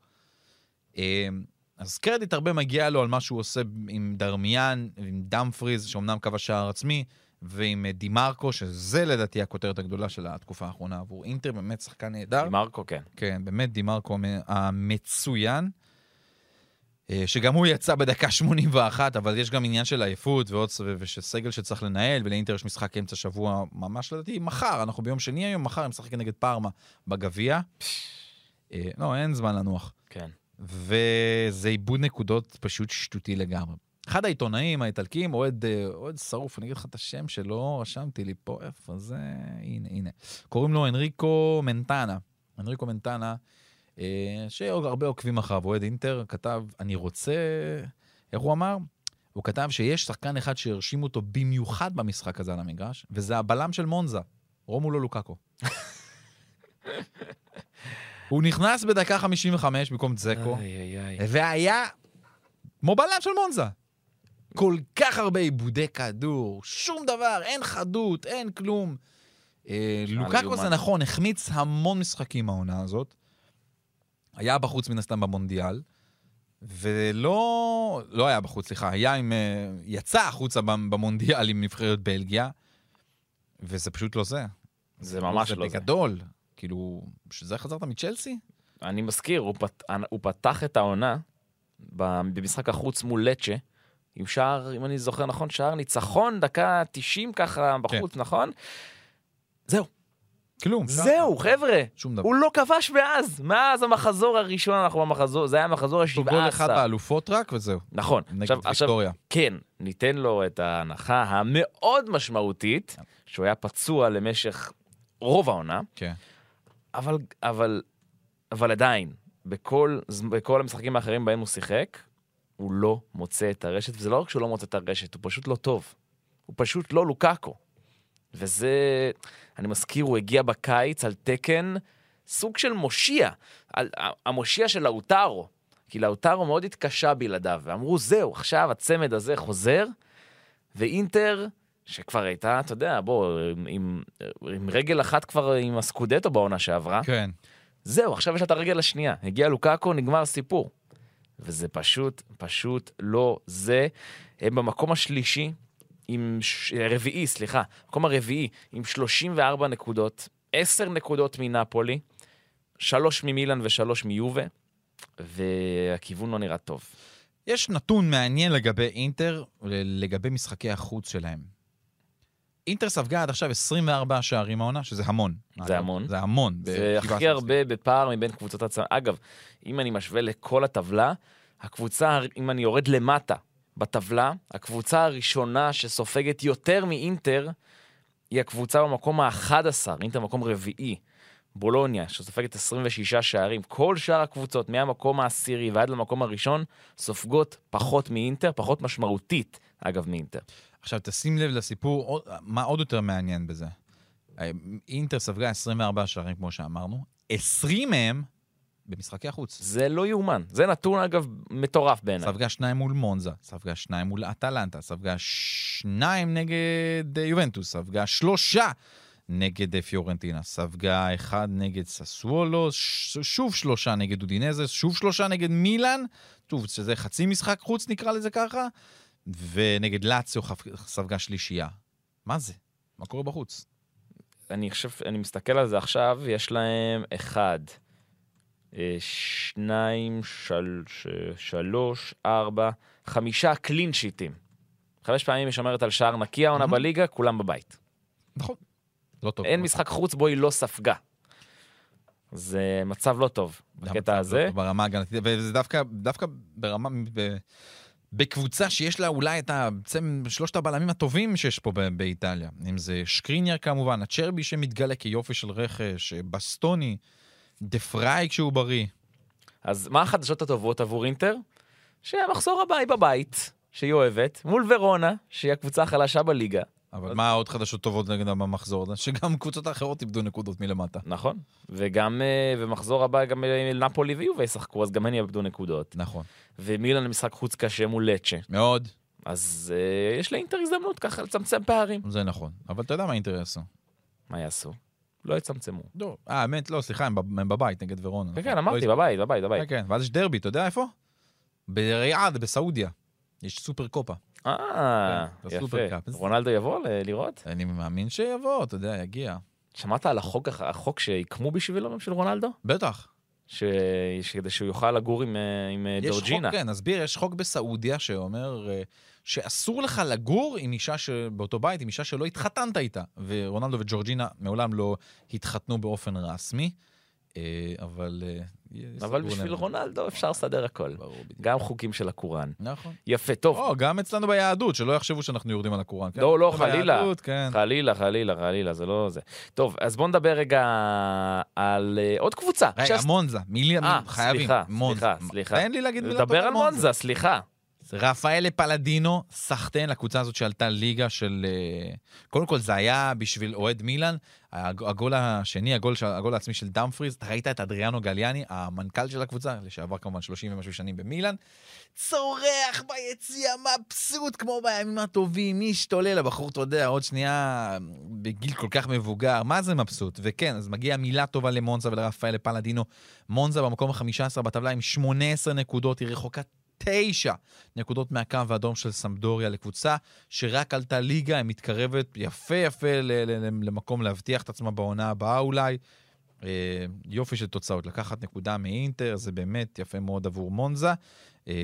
אה, אז קרדיט הרבה מגיע לו על מה שהוא עושה עם דרמיאן, עם דאמפריז, שאומנם כבש שער עצמי, ועם אה, דימרקו, שזה לדעתי הכותרת הגדולה של התקופה האחרונה עבור אינטר, באמת שחקן נהדר. מרקו, כן. כן, באמת דימרקו המ- המצוין. אה, שגם הוא יצא בדקה 81, אבל יש גם עניין של עייפות ועוד סגל שצריך לנהל, ולאינטר יש משחק אמצע שבוע ממש לדעתי, מחר, אנחנו ביום שני היום, מחר הם משחקים נגד פארמה בגביע. אה, לא, אין זמן לנוח. כן. וזה איבוד נקודות פשוט שטותי לגמרי. אחד העיתונאים האיטלקיים, אוהד, אה, אוהד שרוף, אני אגיד לך את השם שלו, רשמתי לי פה, איפה זה? הנה, הנה. קוראים לו אנריקו מנטנה. אנריקו מנטנה, אה, שהרבה עוקבים אחריו, אוהד אינטר, כתב, אני רוצה... איך הוא אמר? הוא כתב שיש שחקן אחד שהרשים אותו במיוחד במשחק הזה על המגרש, וזה הבלם של מונזה, רומולו לוקאקו. הוא נכנס בדקה 55 במקום איי. והיה כמו בלם של מונזה. כל כך הרבה עיבודי כדור, שום דבר, אין חדות, אין כלום. אה, לוקקו. זה נכון, החמיץ המון משחקים העונה הזאת. היה בחוץ מן הסתם במונדיאל, ולא לא היה בחוץ, סליחה, היה עם... אה, יצא החוצה במ- במונדיאל עם נבחרת בלגיה, וזה פשוט לא זה. זה ממש לא זה. בגדול. כאילו, בשביל זה חזרת מצ'לסי? אני מזכיר, הוא, פת... הוא פתח את העונה במשחק החוץ מול לצ'ה, עם שער, אם אני זוכר נכון, שער ניצחון, דקה 90 ככה בחוץ, נכון? זהו, כלום. שחר. זהו, חבר'ה. שום דבר. הוא לא כבש מאז, מאז המחזור הראשון אנחנו במחזור, זה היה המחזור הוא גול אחד ה-17. באלופות רק, וזהו. נכון. נגד עכשיו, עכשיו, ויקטוריה. כן, ניתן לו את ההנחה המאוד משמעותית, שהוא היה פצוע למשך רוב העונה, כן. אבל, אבל, אבל עדיין, בכל, בכל המשחקים האחרים בהם הוא שיחק, הוא לא מוצא את הרשת, וזה לא רק שהוא לא מוצא את הרשת, הוא פשוט לא טוב. הוא פשוט לא לוקאקו. וזה, אני מזכיר, הוא הגיע בקיץ על תקן סוג של מושיע, על, המושיע של לאוטרו. כי לאוטרו מאוד התקשה בלעדיו, ואמרו, זהו, עכשיו הצמד הזה חוזר, ואינטר, שכבר הייתה, אתה יודע, בוא, עם, עם רגל אחת כבר עם הסקודטו בעונה שעברה, כן. זהו, עכשיו יש לה את הרגל השנייה. הגיע לוקאקו, נגמר הסיפור. וזה פשוט, פשוט לא זה. הם במקום השלישי, עם... ש... רביעי, סליחה, מקום הרביעי, עם 34 נקודות, 10 נקודות מנפולי, 3 ממילן ו-3 מיובה, והכיוון לא נראה טוב. יש נתון מעניין לגבי אינטר, לגבי משחקי החוץ שלהם. אינטר ספגה עד עכשיו 24 שערים העונה, שזה המון. זה המון. זה המון. זה הכי הרבה בפער מבין קבוצות הצמד. אגב, אם אני משווה לכל הטבלה, הקבוצה, אם אני יורד למטה בטבלה, הקבוצה הראשונה שסופגת יותר מאינטר, היא הקבוצה במקום ה-11, אינטר מקום רביעי. בולוניה, שסופגת 26 שערים. כל שאר הקבוצות, מהמקום העשירי ועד למקום הראשון, סופגות פחות מאינטר, פחות משמעותית, אגב, מאינטר. עכשיו, תשים לב לסיפור, מה עוד יותר מעניין בזה? אינטר ספגה 24 שערים, כמו שאמרנו, 20 מהם במשחקי החוץ. זה לא יאומן. זה נתון, אגב, מטורף בעיניי. ספגה שניים מול מונזה, ספגה שניים מול אטלנטה, ספגה שניים נגד אה, יובנטוס, ספגה שלושה נגד אה, פיורנטינה, ספגה אחד נגד ססוולו, ש- שוב שלושה נגד אודינזה, שוב שלושה נגד מילאן, טוב, שזה חצי משחק חוץ נקרא לזה ככה, ונגד לאציו ספגה שלישייה. מה זה? מה קורה בחוץ? אני חושב, אני מסתכל על זה עכשיו, יש להם אחד, אה, שניים, של, ש, שלוש, ארבע, חמישה קלין שיטים. חמש פעמים היא שומרת על שער נקי העונה Mhm. בליגה, כולם בבית. נכון. לא טוב. אין משחק חוץ בו היא לא ספגה. זה מצב לא טוב בקטע המצב הזה. לא ברמה הגנתית, וזה דווקא, דווקא ברמה, ב, בקבוצה שיש לה אולי את שלושת הבלמים הטובים שיש פה באיטליה. אם זה שקריניאר כמובן, הצ'רבי שמתגלה כיופי של רכש, בסטוני, דה פריי כשהוא בריא. אז מה החדשות הטובות עבור אינטר? שהמחזור הבא היא בבית, שהיא אוהבת, מול ורונה, שהיא הקבוצה החלשה בליגה. אבל מה עוד חדשות טובות נגד במחזור הזה? שגם קבוצות האחרות איבדו נקודות מלמטה. נכון. וגם, אה, ומחזור הבא גם אה, נפולי ויובה ישחקו, אז גם הן יאבדו נקודות. נכון. ומילן משחק חוץ קשה מול לצ'ה. מאוד, אז אה, יש לאינטר הזדמנות ככה לצמצם פערים. זה נכון. אבל אתה יודע מה אינטר יעשו. מה יעשו? לא יצמצמו. לא. אה, האמת, לא, סליחה, הם בב- הם בבית נגד ורונה. כן. כן, אמרתי, לא בבית, בבית, כן, בבית. כן, ואז יש דרבי, אתה יודע איפה? בריאד, בסעודיה. יש סופר קופה. אה, כן, יפה. רונלדו יבוא לראות? אני מאמין שיבוא, אתה יודע, יגיע. שמעת על החוק, החוק שהקמו בשבילו, של רונלדו? בטח. ש... כדי שהוא יוכל לגור עם, אה, עם אה, יש ג'ורג'ינה. חוק, כן, נסביר, יש חוק בסעודיה שאומר אה, שאסור לך לגור עם אישה ש... באותו בית, עם אישה שלא התחתנת איתה. ורונלדו וג'ורג'ינה מעולם לא התחתנו באופן רסמי, אה, אבל... אה, אבל בשביל. רונלדו אפשר לסדר הכל. גם חוקים של הקוראן. נכון. יפה, טוב. או, גם אצלנו ביהדות, שלא יחשבו שאנחנו יורדים על הקוראן. כן? לא, לא, חלילה. כן. חלילה, חלילה, חלילה, זה לא זה. טוב, אז בואו נדבר רגע על אה, עוד קבוצה. רגע, מונזה, אה, חייבים. סליחה, מונזה. סליחה, סליחה. תן לי להגיד מילה דבר טובה על מונזה, סליחה. רפאלה פלדינו, סחטיין לקבוצה הזאת שעלתה ליגה של... אה, קודם כל, זה היה בשביל אוהד מילאן. הג- הגול השני, הגול, הגול העצמי של דאמפריז, אתה ראית את אדריאנו גליאני, המנכ"ל של הקבוצה, לשעבר כמובן 30 ומשהו שנים במילאן, צורח ביציע, מבסוט כמו בימים הטובים, משתולל, הבחור, אתה יודע, עוד שנייה בגיל כל כך מבוגר, מה זה מבסוט? וכן, אז מגיעה מילה טובה למונזה ולרפאל פלדינו. מונזה במקום ה-15 בטבלה עם 18 נקודות, היא רחוקה תשע נקודות מהקו האדום של סמדוריה לקבוצה שרק עלתה ליגה, היא מתקרבת יפה יפה ל- ל- ל- למקום להבטיח את עצמה בעונה הבאה אולי. אה, יופי של תוצאות, לקחת נקודה מאינטר, זה באמת יפה מאוד עבור מונזה. אה,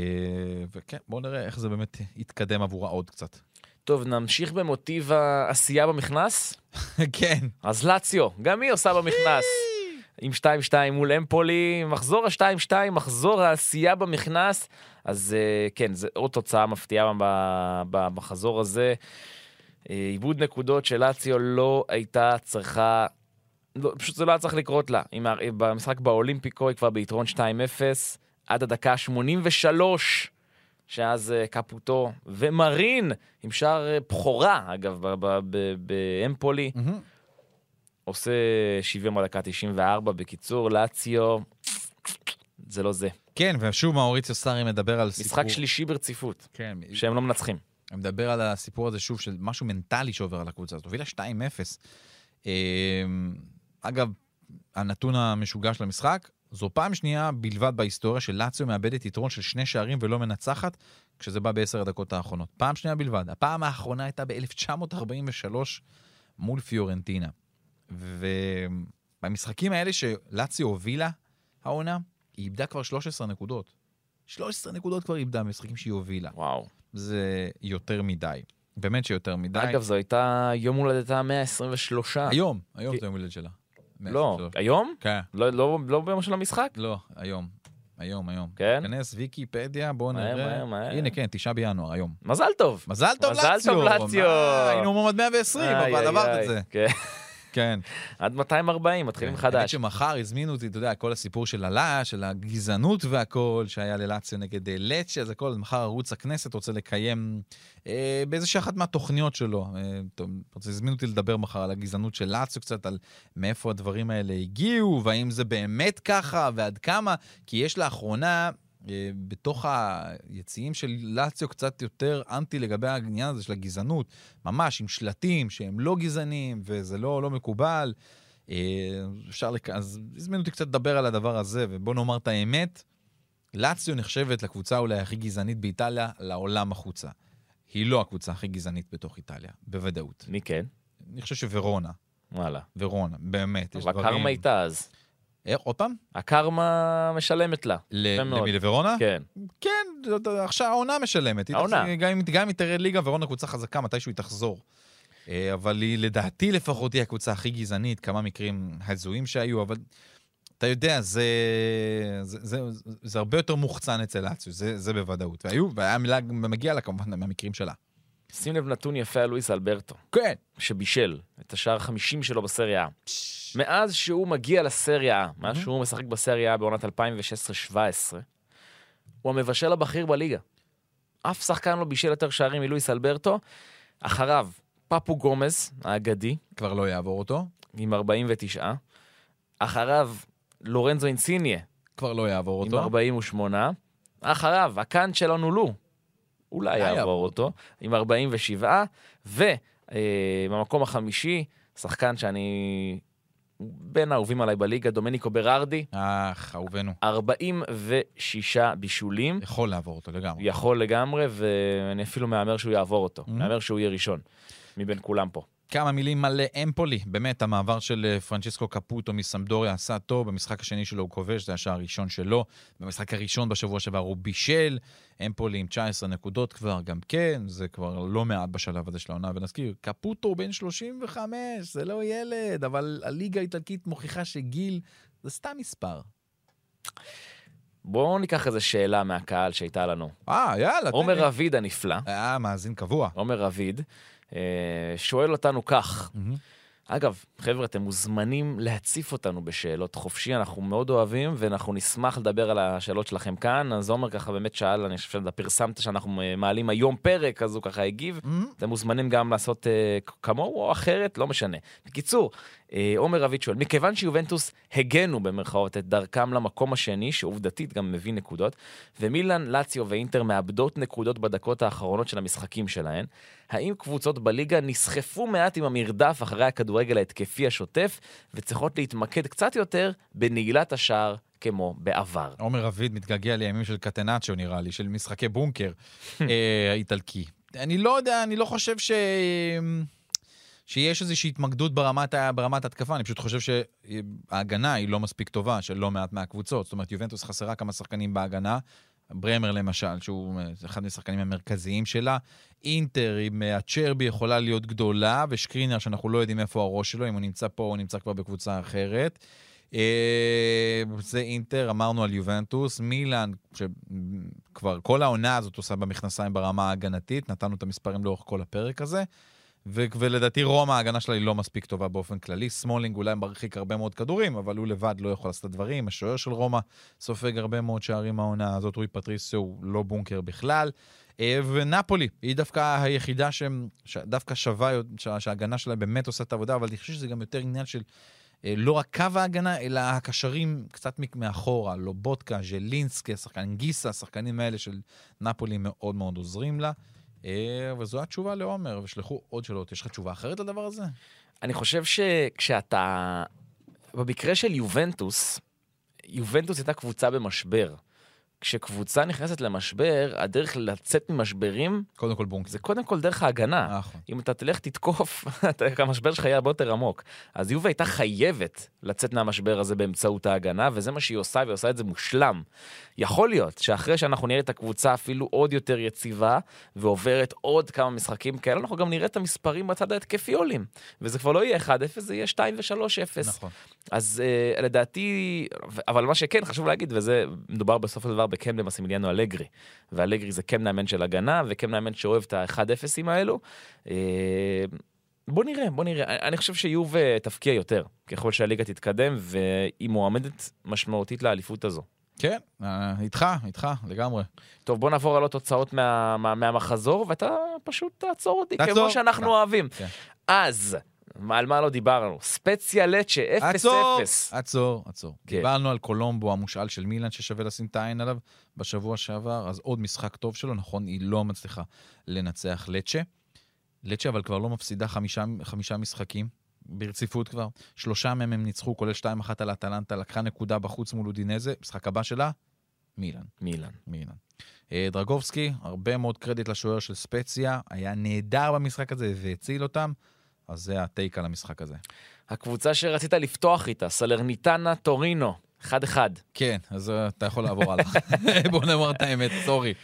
וכן, בואו נראה איך זה באמת יתקדם עבורה עוד קצת. טוב, נמשיך במוטיב העשייה במכנס? כן. אז לאציו, גם היא עושה במכנס. עם 2-2 מול אמפולי, מחזור ה-2-2, מחזור העשייה במכנס. אז אה, כן, זה עוד תוצאה מפתיעה במחזור הזה. אה, עיבוד נקודות של לאציו לא הייתה צריכה, לא, פשוט זה לא היה צריך לקרות לה. עם במשחק באולימפיקו היא כבר ביתרון 2-0, עד הדקה ה-83, שאז אה, קפוטו ומרין, עם שער אה, בכורה, אגב, באמפולי. עושה 70 בדקה 94. בקיצור, לאציו, זה לא זה. כן, ושוב מאוריציו סארי מדבר על סיפור... משחק שלישי ברציפות, כן, שהם לא מנצחים. אני מדבר על הסיפור הזה שוב, של משהו מנטלי שעובר על הקבוצה הזאת. הובילה 2-0. אה, אגב, הנתון המשוגע של המשחק, זו פעם שנייה בלבד בהיסטוריה של לאציו מאבדת יתרון של שני שערים ולא מנצחת, כשזה בא בעשר הדקות האחרונות. פעם שנייה בלבד. הפעם האחרונה הייתה ב-1943 מול פיורנטינה. ובמשחקים האלה שלאציו הובילה העונה, היא איבדה כבר 13 נקודות. 13 נקודות כבר איבדה במשחקים שהיא הובילה. וואו. זה יותר מדי. באמת שיותר מדי. אגב, זו הייתה יום הולדתה 123. היום, היום כי- זה יום הולדת שלה. לא, 123. היום? כן. לא- לא לא ביום של המשחק? לא, היום. היום, היום. כן? כנס ויקיפדיה, בואו מהר, נראה. מהר, מהר. הנה, כן, תשעה בינואר, היום. מזל טוב. מזל טוב מזל לאציו! טוב, לאציו. מה, היינו מועמד 120, איי, אבל עברת. את זה. כן. כן. עד 240, מתחילים כן. חדש. שמחר הזמינו אותי, אתה יודע, כל הסיפור של הלה, של הגזענות והכל, שהיה ללאציו נגד אה, לצ'ה, אז הכל, מחר ערוץ הכנסת רוצה לקיים אה, באיזושהי אחת מהתוכניות שלו. אה, הזמינו אותי לדבר מחר על הגזענות של לאציו קצת, על מאיפה הדברים האלה הגיעו, והאם זה באמת ככה, ועד כמה, כי יש לאחרונה... אה, בתוך היציעים של לאציו קצת יותר אנטי לגבי העניין הזה של הגזענות, ממש עם שלטים שהם לא גזענים וזה לא, לא מקובל. אה, אפשר לק... אז הזמינו אותי קצת לדבר על הדבר הזה, ובוא נאמר את האמת, לאציו נחשבת לקבוצה אולי הכי גזענית באיטליה, לעולם החוצה. היא לא הקבוצה הכי גזענית בתוך איטליה, בוודאות. מי כן? אני חושב שוורונה, וואלה. ורונה, באמת, יש אבל דברים... הקרמה הייתה אז. איך, עוד פעם? הקרמה משלמת לה. למי, לוורונה? כן. כן, עכשיו העונה משלמת. העונה. גם אם- היא תרד ליגה, ורונה קבוצה חזקה, מתישהו היא תחזור. אה, אבל היא, לדעתי לפחות, היא הקבוצה הכי גזענית, כמה מקרים הזויים שהיו, אבל אתה יודע, זה, זה, זה, זה, הרבה יותר מוחצן אצל אציו, זה, זה בוודאות. והיו, והיה מגיע לה כמובן מהמקרים שלה. שים לב נתון יפה על לואיס אלברטו, כן. שבישל את השער ה-50 שלו בסריה A. מאז שהוא מגיע לסריה A, מאז שהוא משחק בסריה A בעונת 2016-2017, הוא המבשל הבכיר בליגה. אף שחקן לא בישל יותר שערים מלואיס אלברטו. אחריו, פפו גומז, האגדי, כבר לא יעבור אותו, עם 49. אחריו, לורנזו אינסיניה, כבר לא יעבור עם אותו. 48. אחריו, הקאנט שלנו לו, אולי יעבור אותו, עם 47. ובמקום החמישי, שחקן שאני בין האהובים עליי בליגה, דומניקו ברארדי, אך, אהובנו. 46 בישולים. יכול לעבור אותו לגמרי. יכול לגמרי, ואני אפילו מהמר שהוא יעבור אותו. Mhm. מהמר שהוא יהיה ראשון, מבין כולם פה. כמה מילים על אמפולי. באמת, המעבר של אה, פרנצ'סקו קפוטו מסמדוריה עשה טוב. במשחק השני שלו הוא כובש, זה השער הראשון שלו. במשחק הראשון בשבוע שעבר הוא בישל. אמפולי עם 19 נקודות כבר, גם כן, זה כבר לא מעט בשלב הזה של העונה. ונזכיר, קפוטו בן 35, זה לא ילד, אבל הליגה האיטלקית מוכיחה שגיל זה סתם מספר. בואו ניקח איזו שאלה מהקהל שהייתה לנו. אה, יאללה. עומר. רביד הנפלא, אה, מאזין קבוע. עומר רביד, שואל אותנו כך, מהמם. אגב, חבר'ה, אתם מוזמנים להציף אותנו בשאלות חופשי, אנחנו מאוד אוהבים, ואנחנו נשמח לדבר על השאלות שלכם כאן. אז עומר ככה באמת שאל, אני חושב שאתה פרסמת שאנחנו מעלים היום פרק, אז הוא ככה הגיב. אתם מוזמנים גם לעשות אה, כמוהו או אחרת, לא משנה. בקיצור, אה, עומר רביד שואל, מכיוון שיובנטוס הגנו במרכאות את דרכם למקום השני, שעובדתית גם מביא נקודות, ומילאן, לאציו ואינטר מאבדות נקודות בדקות האחרונות של המשחקים שלהן, האם קבוצות בליגה נסחפו מעט עם המרדף אחרי הכדורגל ההתקפי השוטף, וצריכות להתמקד קצת יותר בנעילת השער כמו בעבר? עומר רביד מתגעגע לימים של קטנאצ'ו, נראה לי, של משחקי בונקר אה, איטלקי. אני לא יודע, אני לא חושב ש... שיש איזושהי התמקדות ברמת, ברמת התקפה, אני פשוט חושב שההגנה היא לא מספיק טובה של לא מעט מהקבוצות. זאת אומרת, יובנטוס חסרה כמה שחקנים בהגנה. ברמר למשל, שהוא אחד מהשחקנים המרכזיים שלה. אינטר עם אצ'רבי יכולה להיות גדולה, ושקריניאר שאנחנו לא יודעים איפה הראש שלו, אם הוא נמצא פה או נמצא כבר בקבוצה אחרת. אה, זה אינטר, אמרנו על יובנטוס. מילאן, שכבר כל העונה הזאת עושה במכנסיים ברמה ההגנתית, נתנו את המספרים לאורך כל הפרק הזה. ו- ולדעתי רומא, ההגנה שלה היא לא מספיק טובה באופן כללי. סמולינג אולי מרחיק הרבה מאוד כדורים, אבל הוא לבד לא יכול לעשות את הדברים. השוער של רומא סופג הרבה מאוד שערים העונה הזאת, רוי פטריסו הוא לא בונקר בכלל. אה, ונפולי, היא דווקא היחידה שדווקא שווה, שההגנה שלה באמת עושה את העבודה, אבל אני חושב שזה גם יותר עניין של אה, לא רק קו ההגנה, אלא הקשרים קצת מאחורה, לובודקה, ז'לינסקי, השחקן גיסה, השחקנים האלה של נפולי מאוד מאוד עוזרים לה. אה, וזו התשובה לעומר, ושלחו עוד שאלות. יש לך תשובה אחרת לדבר הזה? אני חושב שכשאתה... במקרה של יובנטוס, יובנטוס הייתה קבוצה במשבר. כשקבוצה נכנסת למשבר, הדרך לצאת ממשברים... קודם כל בונקר. זה קודם כל דרך ההגנה. נכון. אם אתה תלך תתקוף, המשבר שלך יהיה הרבה יותר עמוק. אז יובה הייתה חייבת לצאת מהמשבר הזה באמצעות ההגנה, וזה מה שהיא עושה, והיא עושה את זה מושלם. יכול להיות שאחרי שאנחנו נראה את הקבוצה אפילו עוד יותר יציבה, ועוברת עוד כמה משחקים כאלה, אנחנו גם נראה את המספרים בצד ההתקפי עולים. וזה כבר לא יהיה 1-0, זה יהיה 2 ו-3-0. נכון. אז uh, לדעתי, אבל מה שכן חשוב להגיד, וזה מדובר בסופו של דבר בקם למסימיליאנו אלגרי. ואלגרי זה קם מאמן של הגנה, וקם מאמן שאוהב את ה-1-0ים האלו. Uh, בוא נראה, בוא נראה. אני חושב שיוב תפקיע יותר, ככל שהליגה תתקדם, והיא מועמדת משמעותית לאליפות הזו. כן, אה, איתך, איתך, לגמרי. טוב, בוא נעבור על עוד תוצאות מה, מה, מהמחזור, ואתה פשוט תעצור אותי, תעצור. כמו שאנחנו כן. אוהבים. כן. אז, על מה לא דיברנו? ספציה לצ'ה, 0-0. עצור, עצור, עצור. כן. דיברנו על קולומבו, המושאל של מילאן, ששווה לשים את העין עליו בשבוע שעבר, אז עוד משחק טוב שלו, נכון, היא לא מצליחה לנצח לצ'ה. לצ'ה אבל כבר לא מפסידה חמישה, חמישה משחקים. ברציפות כבר. שלושה מהם הם ניצחו, כולל 2-1 על אטלנטה, לקחה נקודה בחוץ מול אודינזה. משחק הבא שלה, מילאן. מילאן. מילאן. אה, דרגובסקי, הרבה מאוד קרדיט לשוער של ספציה, היה נהדר במשחק הזה והציל אותם, אז זה ה take על המשחק הזה. הקבוצה שרצית לפתוח איתה, סלרניטנה טורינו, 1-1. כן, אז אתה יכול לעבור הלאה. בוא נאמר את האמת, sorry.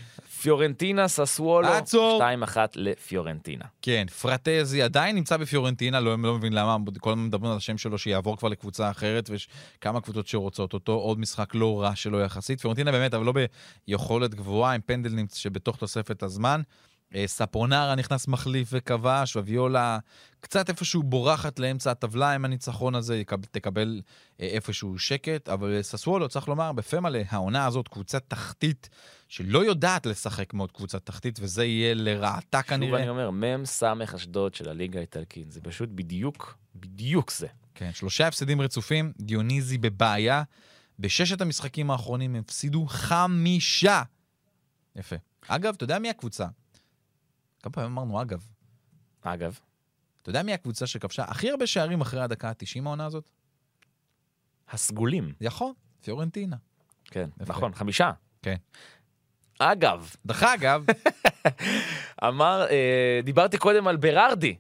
פיורנטינה, ססוולו, עצור. 2-1 לפיורנטינה. כן, פרטזי עדיין נמצא בפיורנטינה, לא, לא מבין למה, כל הזמן מדברים על השם שלו שיעבור כבר לקבוצה אחרת, ויש כמה קבוצות שרוצות אותו, עוד משחק לא רע שלו יחסית. פיורנטינה באמת, אבל לא ביכולת גבוהה, עם פנדל שבתוך תוספת הזמן. אה, ספונרה נכנס מחליף וכבש, וויולה קצת איפשהו בורחת לאמצע הטבלה עם הניצחון הזה, תקבל אה, איפשהו שקט, אבל ססוולו, צריך לומר, בפה מלא, העונה הזאת קבוצת תחתית שלא יודעת לשחק מאוד קבוצת תחתית, וזה יהיה לרעתה כנראה. שוב אני אומר, מ"ם סמך אשדוד של הליגה האיטלקית, זה פשוט בדיוק, בדיוק זה. כן, שלושה הפסדים רצופים, דיוניזי בבעיה. בששת המשחקים האחרונים הפסידו חמישה. יפה. אגב, אתה יודע מי הקבוצה כמה פעמים אמרנו אגב. אגב. אתה יודע מי הקבוצה שכבשה הכי הרבה שערים אחרי הדקה ה-90 העונה הזאת? הסגולים. יכול, פיורנטינה. כן, נכון, חמישה. כן. אגב. דרך אגב. אמר, אה, דיברתי קודם על ברארדי.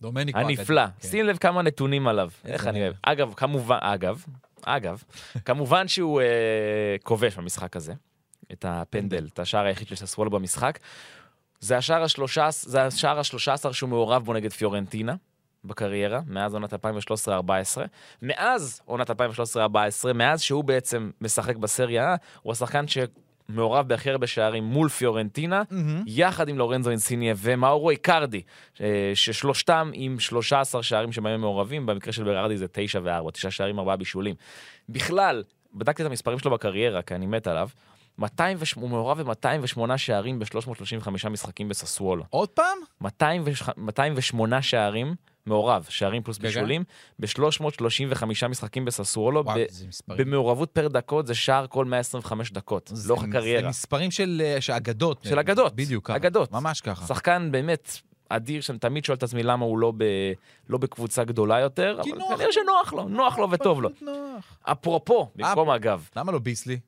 דומניקו. הנפלא. כן. שים לב כמה נתונים עליו. איך אני אוהב. אגב, כמובן, אגב, אגב, כמובן שהוא אה, כובש במשחק הזה. את הפנדל, את השער היחיד של ססוולו במשחק. זה השער השלושה, זה השער השלושה עשר שהוא מעורב בו נגד פיורנטינה בקריירה, מאז עונת 2013-2014. מאז עונת 2013-2014, מאז שהוא בעצם משחק בסריה, הוא השחקן ש... מעורב בהכי הרבה שערים מול פיורנטינה, יחד עם לורנזו אינסיניה ומאורו איקרדי, אה, ששלושתם עם 13 שערים שבהם הם מעורבים, במקרה של ברארדי זה 9 ו-4, 9 שערים, 4 בישולים. בכלל, בדקתי את המספרים שלו בקריירה, כי אני מת עליו, 200 וש... הוא מעורב ב-208 שערים ב-335 משחקים בססוולו. עוד פעם? 200 וש- 208 שערים, מעורב, שערים פלוס. בישולים, ב-335 משחקים בססוולו, וואו, ב- זה מספרים. במעורבות פר דקות זה שער כל 125 דקות, זה- לאורך זה הקריירה. מספרים של אה, של אגדות. של אגדות, בדיוק ככה. אגדות. ממש ככה. שחקן באמת אדיר, שאני תמיד שואל את עצמי למה הוא לא, ב... לא בקבוצה גדולה יותר, אבל כנראה שנוח לו, נוח לו וטוב לו. אפרופו, במקום אגב, למה לא ביסלי?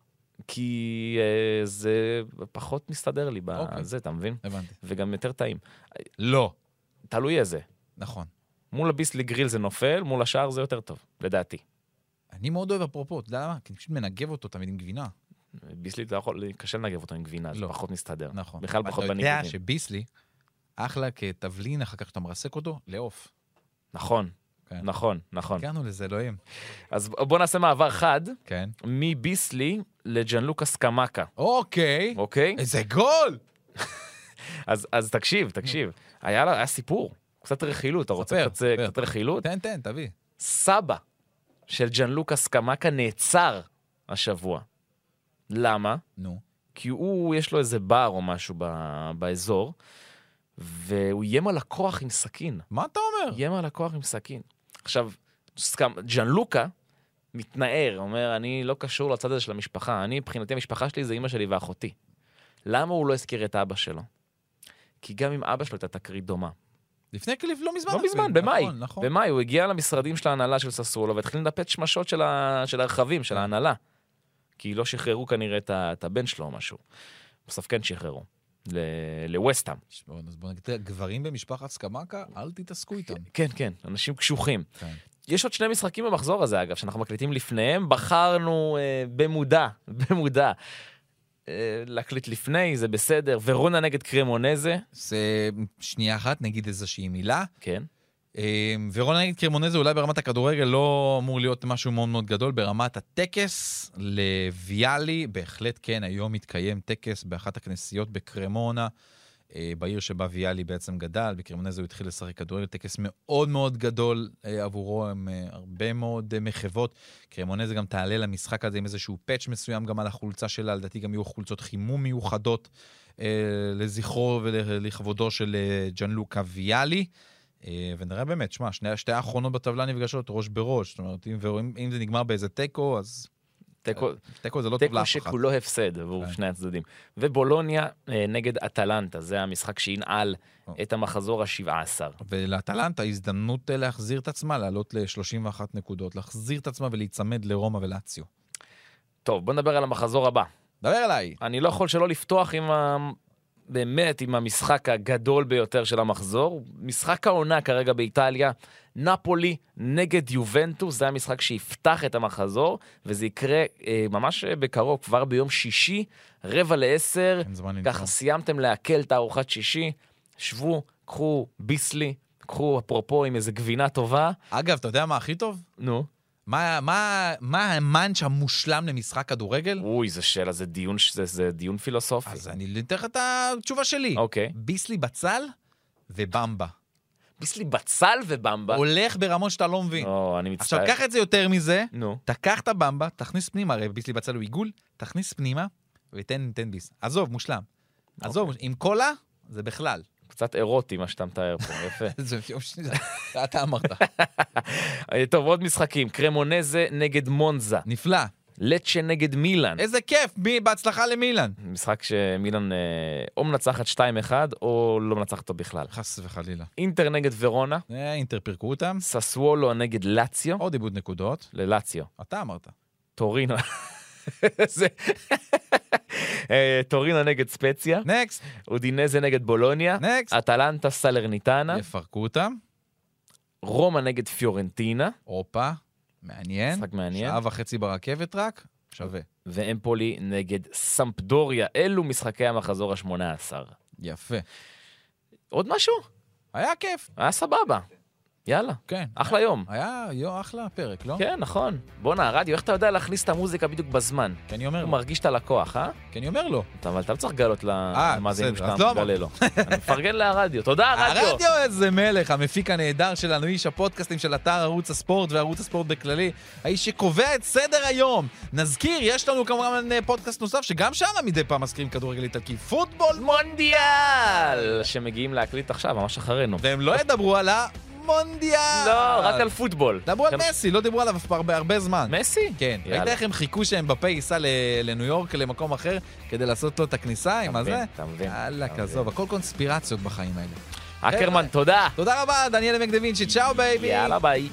כי אה, זה פחות מסתדר לי אוקיי. בזה, אתה מבין? הבנתי. וגם יותר טעים. לא. תלוי איזה. נכון. מול הביסלי גריל זה נופל, מול השאר זה יותר טוב, לדעתי. אני מאוד אוהב אפרופו, אתה יודע למה? כי אני פשוט מנגב אותו תמיד עם גבינה. ביסלי אתה יכול, קשה לנגב אותו עם גבינה, זה לא. פחות מסתדר. נכון. בכלל פחות אתה יודע. שביסלי, אחלה כתבלין, אחר כך שאתה מרסק אותו, לעוף. נכון, כן. נכון, נכון. הגענו לזה, אלוהים. אז בוא נעשה מעבר חד כן. מביסלי לג'אנלוקה סקמקה, אוקיי. אוקיי? איזה גול! אז, אז תקשיב, תקשיב. היה, לה- היה סיפור, קצת רכילות, אתה רוצה קצת. קצת רכילות? תן, תן, תביא. סבא של ג'אנלוקה סקמקה נעצר השבוע. למה? נו. כי הוא, יש לו איזה בר או משהו ב, באזור, והוא איים על לקוח עם סכין. מה אתה אומר? איים על לקוח עם סכין. עכשיו, סקמ... ג'אנלוקה מתנער, אומר, אני לא קשור לצד הזה של המשפחה, אני, מבחינתי, המשפחה שלי זה אימא שלי ואחותי. למה הוא לא הזכיר את אבא שלו? כי גם עם אבא שלו הייתה תקרית דומה. לפני כליף, לא מזמן. לא אפילו. מזמן, במאי. נכון, נכון. במאי, הוא הגיע למשרדים של ההנהלה של ססולו והתחיל לנפץ שמשות של, ה... של הרכבים, של ההנהלה. כי לא שחררו כנראה את, ה... את הבן שלו או משהו. בסוף כן שחררו. לווסטהאם. אז בוא נגיד, גברים במשפחת סקמקה, אל תתעסקו איתם. כן, כן, אנשים קשוחים. כן. יש עוד שני משחקים במחזור הזה, אגב, שאנחנו מקליטים לפניהם. בחרנו אה, במודע, במודע, אה, להקליט לפני, זה בסדר. ורונה נגד קרמונזה, זה שנייה אחת, נגיד איזושהי מילה. כן. אה, ורונה נגד קרמונזה אולי ברמת הכדורגל לא אמור להיות משהו מאוד מאוד גדול. ברמת הטקס לוויאלי, בהחלט כן, היום מתקיים טקס באחת הכנסיות בקרמונה, אה, בעיר שבה ויאלי בעצם גדל. בקרמונזה הוא התחיל לשחק כדורגל, טקס מאוד מאוד גדול אה, עבורו, עם אה, הרבה מאוד מחוות. קרמונזה גם תעלה למשחק הזה עם איזשהו פאץ' מסוים גם על החולצה שלה, לדעתי גם יהיו חולצות חימום מיוחדות לזכרו ולכבודו של אה, ג'אנלוקה ויאלי. אה, ונראה באמת, שמע, שתי האחרונות בטבלה נפגשות ראש בראש. זאת אומרת, אם, ואם, אם זה נגמר באיזה תיקו, אז תיקו, תיקו זה לא טוב תיקו לאף אחד. שכולו הפסד עבור כן. שני הצדדים. ובולוניה אה, נגד אטלנטה, זה המשחק שינעל או. את המחזור ה-17. ולאטלנטה הזדמנות אה, להחזיר את עצמה, לעלות ל-31 נקודות, להחזיר את עצמה ולהיצמד לרומא ולאציו. טוב, בוא נדבר על המחזור הבא. דבר אליי. אני לא יכול שלא לפתוח עם. באמת עם המשחק הגדול ביותר של המחזור. משחק העונה כרגע באיטליה, נפולי נגד יובנטוס, זה המשחק שיפתח את המחזור, וזה יקרה אה, ממש בקרוב, כבר ביום שישי, רבע לעשר. ככה סיימתם לעכל את הארוחת שישי, שבו, קחו ביסלי, קחו אפרופו עם איזה גבינה טובה, אגב, אתה יודע מה הכי טוב? נו. מה, מה, מה המאנץ' המושלם למשחק כדורגל? אוי, זה שאלה, זה דיון, זה, זה דיון פילוסופי. אז אני אתן לך את התשובה שלי. אוקיי. ביסלי בצל ובמבה. ביסלי בצל ובמבה. הולך ברמות שאתה לא מבין. או, אני מצטער. עכשיו, קח את זה יותר מזה, נו. תקח את הבמבה, תכניס פנימה, הרי ביסלי בצל הוא עיגול, תכניס פנימה ותן תן ביס. עזוב, מושלם. עזוב, עם קולה, זה בכלל. קצת אירוטי מה שאתה מתאר פה, יפה. זה יום שני, זה אתה אמרת. אה, טוב, עוד משחקים. קרמונזה נגד מונזה, נפלא. לצ'ה נגד מילאן. איזה כיף, מי- בהצלחה למילן. משחק שמילאן אה, או מנצחת 2-1 או לא מנצחת אותו בכלל. חס וחלילה. אינטר נגד ורונה, אה, אינטר פירקו אותם, ססוולו נגד לאציו, עוד איבוד נקודות. ללאציו, אתה אמרת. טורינו. זה- טורינו נגד ספציה, next, אודינזה נגד בולוניה, next. אטלנטה סלרניטנה, יפרקו אותם. רומא נגד פיורנטינה, הופה, מעניין. משחק מעניין. שעה וחצי ברכבת רק, שווה. ואמפולי נגד סמפדוריה. אלו משחקי המחזור ה-18. יפה. עוד משהו? היה כיף. היה סבבה. יאללה, כן. אחלה יום. היה, יו, אחלה פרק, לא? כן, נכון. בואנה, הרדיו, איך אתה יודע להכניס את המוזיקה בדיוק בזמן? כי אני אומר הוא לו. מרגיש את הלקוח, אה? כי אני אומר לו. אתה- אבל אתה לא צריך לגלות למאזינים שאתה לא מגלה לו. אני מפרגן לרדיו. תודה, הרדיו. הרדיו איזה מלך, המפיק הנהדר שלנו, איש הפודקאסטים של אתר ערוץ הספורט וערוץ הספורט בכללי, האיש שקובע את סדר היום. נזכיר, יש לנו כמובן אה, פודקאסט נוסף, שגם שם מדי פעם מזכירים כדורגל איטלקי, פוטבול מונדיאל! שמגיעים להקליט עכשיו, ממש אחרינו. והם לא ידברו על המונדיאל. לא, רק על פוטבול. דברו על כן. מסי, לא דיברו עליו הרבה הרבה זמן. מסי? כן. ראית איך הם חיכו שאמבפה ייסע ל- לניו יורק, למקום אחר, כדי לעשות לו את הכניסה עם הזה? אתה מבין, יאללה, כזוב, הכל קונספירציות בחיים האלה. אקרמן, תודה. תודה רבה, דניאל מקדווינצ'י, ciao baby. יאללה, ביי.